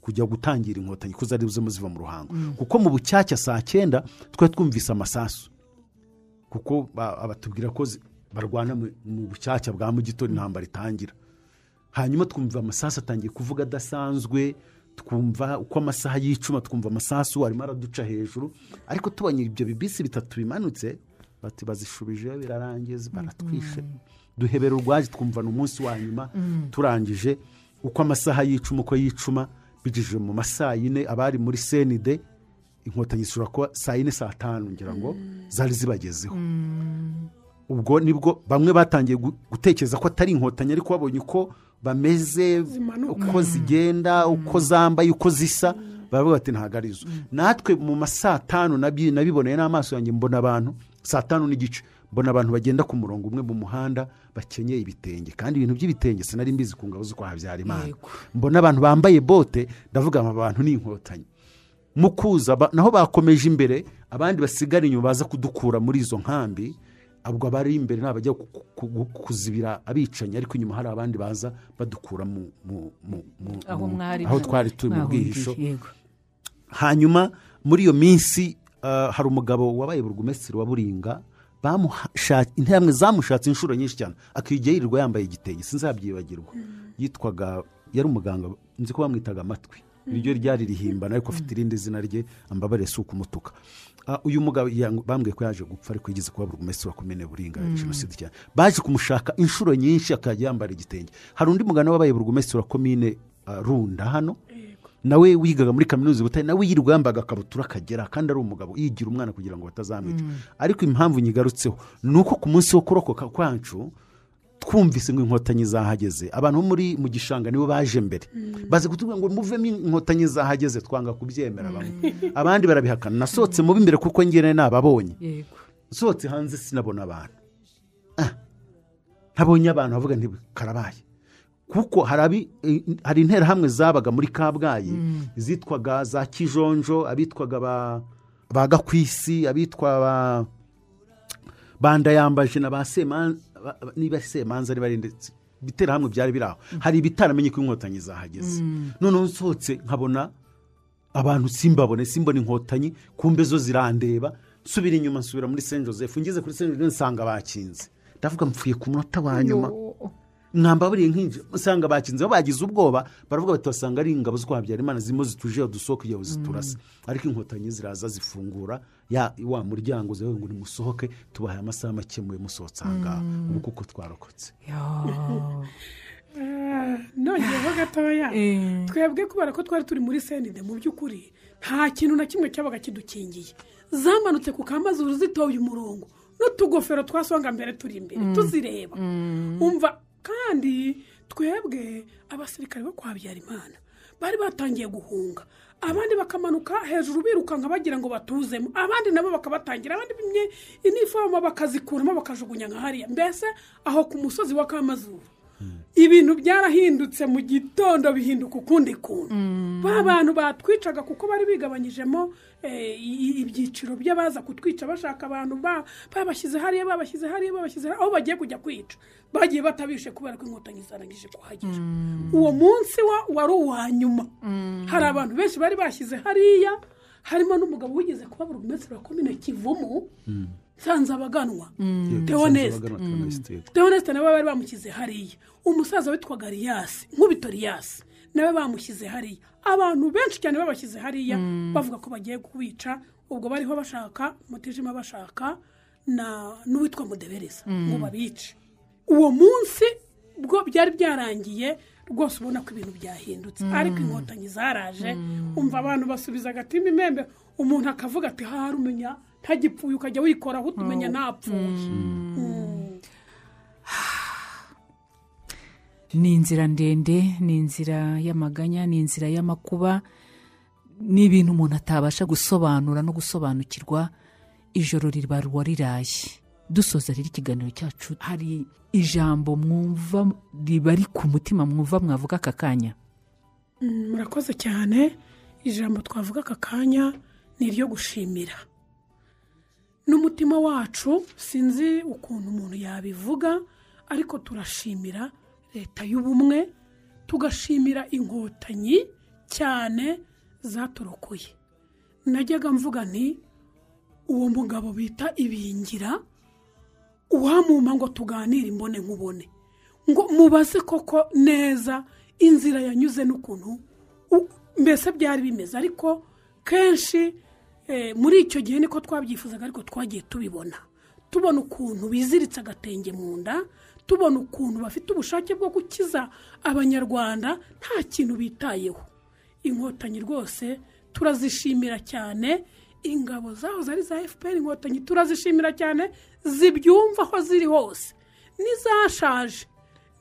kujya gutangira inkotanyi ko zari ziva mu ruhango. Kuko mu bucyacya saa cyenda twari twumvise amasasu. Kuko ba- abatubwira ko barwana mu bucyacya bwa mu gitondo intambara itangira. Hanyuma twumva amasasu atangiye kuvuga adasanzwe twumva uko amasaha y'icuma twumva amasasu arimo araduca hejuru. Ariko tubonye ibyo bibisi bitatu bimanutse bati bazishubijeyo birarangiza baratwishe. Duhebera urwaje twumva ni umunsi wa nyuma turangije uko amasaha y'icuma uko y'icuma bigejeje mu masaa yine abari muri senide inkotanyi zishobora kuba saa yine saa tanu ngira ngo zari zibagezeho. Ubwo ni bwo bamwe batangiye gu- gutekereza ko atari inkotanyi ariko babonye uko bameze uko zigenda uko zambaye uko zisa baravuga bati ntabwo ari zo natwe mu ma saa tanu nabiboneye n'amaso yanjye mbona abantu saa tanu n'igice. Mbona abantu bagenda ku murongo umwe mu muhanda bakenyeye ibitenge. Kandi ibintu by'ibitenge sinari mbizi ku ngabo zo kwa habyarimana mbona abantu bambaye bote ndavuga aba bantu ni inkotanyi. Mu kuza naho bakomeje imbere abandi basigara inyuma baza kudukura muri izo nkambi ubwo abari imbere ni abajya ku- ku- ku- kuzibira abicanyi ariko inyuma hari abandi baza badukura mu, mu, mu, mu, aho twari turi mu bwihisho. hanyuma muri iyo minsi ah, hari umugabo wabaye burugumesitiri wa buringa interahamwe zamushatse inshuro nyinshi cyane. Akijya yirirwa yambaye igitenge sinzabyibagirwa. Yitwaga yari umuganga nzi ko bamwitaga amatwi. Iryo ryari rihimbana ariko afite irindi zina rye ambabarire si ukumutuka. Uyu mugabo bambwiye ko yaje gupfa ariko yigeze kuba burugumesitiri wa komine buringa jenoside cyane. Baje kumushaka inshuro nyinshi akajya yambara igitenge. Hari undi mugana wabaye burugumesitiri wa komine runda hano? Nawe wigaga muri kaminuza i butare nawe yirirwa yambaye agakabutura kagera kandi ari umugabo yigira umwana kugira ngo batazamwica ariko impamvu nyigarutseho ni uko ku munsi wo kurokoka kwacu twumvise ngo inkotanyi zahageze. Abantu bo muri mu gishanga nibo baje mbere. Bazi kutubwira ngo muvemo inkotanyi zahageze twanga kubyemera bamwe. Abandi barabihakana. Nasohotse mu b'imbere kuko ngene nababonye. Nsohotse hanze sinabona abantu. Ah, ntabonye abantu bavuga nti karabaye. Kuko hari interahamwe zabaga muri kabgayi. Zitwaga za kijonjo abitwaga ba gakwisi abitwa ba bandayambaje na ba semanza niba semanza ari bari ndetse ibiterahamwe byari biri aho. Hari ibitaramenye ko inkotanyi zahageze. Noneho nsohotse nkabona abantu simbabone simbona inkotanyi kumbe zo zirandeba nsubira inyuma nsubira muri saint joseph. Ngeze kuri saint joseph nsanga bakinze. Ndavuga mpfuye ku munota wa nyuma. Mwambaburiye nk'inji usanga bakinze bo bagize ubwoba baravuga bati basanga ari ingabo zo kwa habyarimana zirimo zituje udusohoka kugira ngo ziturase ariko inkotanyi ziraza zifungura ya wa muryango zawe ngo nimusohoke tubahaye amasaha make muye musohotse aha ngaha. Ubu kuko twarokotse. Yo. nongeyeho gatoya. Eh. twebwe kubera ko twari turi muri senide mu by'ukuri nta kintu na kimwe cyabaga kidukingiye. Zamanutse ku kamazuru zitoye umurongo n'utugofero twasonga mbere turi imbere tuzireba. Umva kandi twebwe abasirikare bo kwa habyarimana bari batangiye guhunga. Abandi bakamanuka hejuru birukanka bagira ngo batuzemo. Abandi nabo bakabatangira abandi bimwe inifomo bakazikuramo bakajugunya nka hariya. Mbese aho ku musozi wa kamazuru. Ibintu byarahindutse mu gitondo bihinduka ukundi kuntu. Ba bantu batwicaga kuko bari bigabanyijemo eh, ibyiciro by'abaza kutwica bashaka abantu ba- babashyize hariya babashyize hariya babashyize aho bagiye kujya kwica. Bagiye batabishe kubera ko inkotanyi zarangije kuhagera uwo munsi wa- wari uwa nyuma. Hari abantu benshi bari bashyize hariya harimo n'umugabo wigeze kuba burugumesitiri wa komine kivumu. Nsanzabaganwa teonese teoneste nawe bari bamushyize hariya. Umusaza witwaga riyasi nkubito riyasi nawe bamushyize hariya. Abantu benshi cyane babashyize hariya bavuga ko bagiye kubica ubwo bariho bashaka mutijima bashaka na n'uwitwa mudebereza ngo babice. Uwo munsi bwo byari byarangiye rwose ubona ko ibintu byahindutse. Ariko inkotanyi zaraje umva abantu basubiza agatima imembe umuntu akavuga ati hari umenya ntagipfuye ukajya wikoraho utumenya ntapfuye Mm. ni inzira ndende ni inzira y'amaganya ni inzira y'amakuba. Ni ibintu umuntu atabasha gusobanura no gusobanukirwa ijoro riba riraye. Dusoza rero ikiganiro cyacu hari ijambo mwumva riba ku mutima mwumva mwavuga aka kanya. Mm, murakoze cyane. Ijambo twavuga aka kanya ni iryo gushimira. N'umutima wacu sinzi ukuntu umuntu yabivuga ariko turashimira leta y'ubumwe tugashimira inkotanyi cyane zaturokoye najyaga mvuga nti uwo mugabo bita ibingira uwamumpa ngo tuganire imbone nkubone. Ngo mubaze koko neza inzira yanyuze n'ukuntu mbese byari bimeze. Ariko kenshi muri icyo gihe niko twabyifuzaga ariko twagiye tubibona. Tubona ukuntu biziritse agatenge mu nda tubona ukuntu bafite ubushake bwo gukiza abanyarwanda nta kintu bitayeho. Inkotanyi rwose turazishimira cyane. Ingabo zaho zari za fpr inkotanyi turazishimira cyane zibyumva aho ziri hose. N'izashaje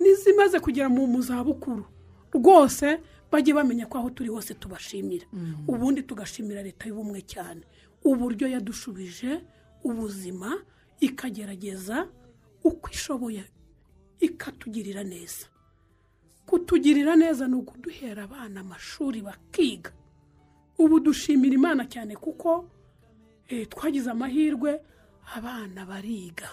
n'izimaze kugera mu zabukuru. Rwose bajye bamenya ko aho turi hose tubashimira. Ubundi tugashimira leta y'ubumwe cyane. Uburyo yadushubije ubuzima ikagerageza uko ishoboye ikatugirira neza. Kutugirira neza ni ukuduhera abana amashuri bakiga. Ubu dushimira imana cyane kuko eh, twagize amahirwe abana bariga.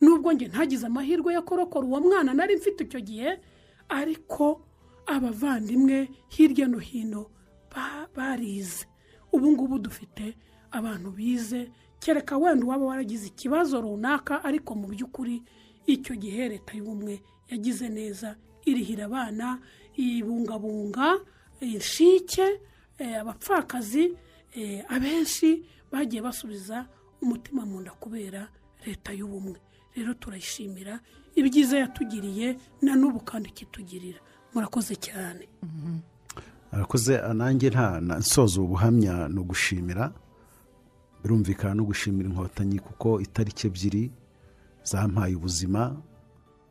Nubwo njye ntagize amahirwe yo kurokora uwo mwana nari mfite icyo gihe ariko abavandimwe hirya no hino ba- barize. Ubu ngubu dufite abantu bize. Kereka wenda uwaba waragize ikibazo runaka ariko mu by'ukuri icyo gihe leta y'ubumwe yagize neza irihira abana ibungabunga inshike eh, abapfakazi eh, abenshi bagiye basubiza umutima mu nda kubera leta y'ubumwe. Rero turayishimira ibyiza yatugiriye na n'ubu kandi ikitugirira murakoze cyane. Arakoze nanjye nta nsoza ubu buhamya ni ugushimira birumvikana no gushimira inkotanyi kuko itariki ebyiri zampaye ubuzima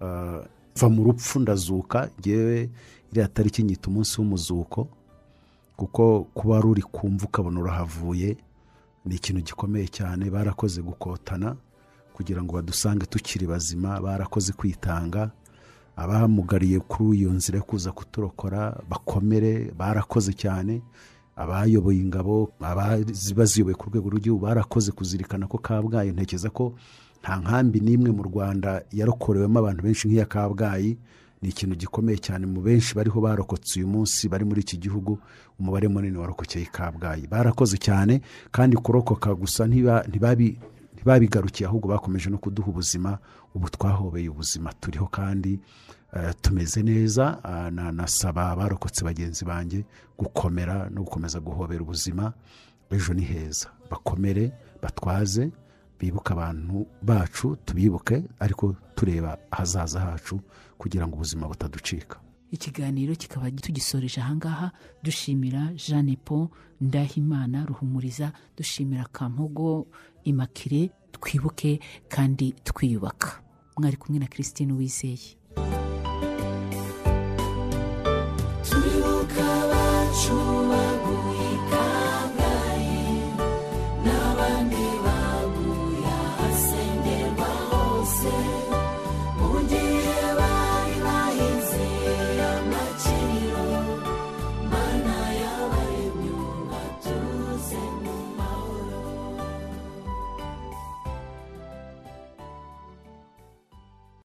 ah, mva mu rupfu ndazuka. Ngewe iriya tariki nyita umunsi w'umuzuko kuko kuba wari uri kumva ukabona urahavuye ni ikintu gikomeye cyane. Barakoze gukotana kugira ngo badusange tukiri bazima barakoze kwitanga. Abamugariye kuri iyo nzira yo kuza kuturokora bakomere barakoze cyane. Abayoboye ingabo baziyoboye ku rwego rw'igihugu barakoze kuzirikana ko kabgayi ntekereza ko nta nkambi n'imwe mu rwanda yarokorewemo abantu benshi nk'iya kabgayi. Ni ikintu gikomeye cyane mu benshi bariho barokotse uyu munsi bari muri iki gihugu umubare munini warokokeye kabgayi. Barakoze cyane kandi kurokoka gusa ntiba- ntibabi ntibabigarukiye ahubwo bakomeje no kuduha ubuzima ubu twahobeye ubuzima turiho kandi eh, tumeze neza ah, na- nasaba abarokotse bagenzi banjye gukomera no gukomeza guhobera ubuzima. Ejo ni heza. Bakomere batwaze bibuke abantu bacu tubibuke ariko tureba ahazaza hacu kugira ngo ubuzima butaducika. Ikiganiro kikaba tugisoreje ahangaha dushimira jeanne paul ndahimana ruhumuriza dushimira kampogo imakire twibuke kandi twiyubaka. Mwari kumwe na christine wizeye twibuka abacu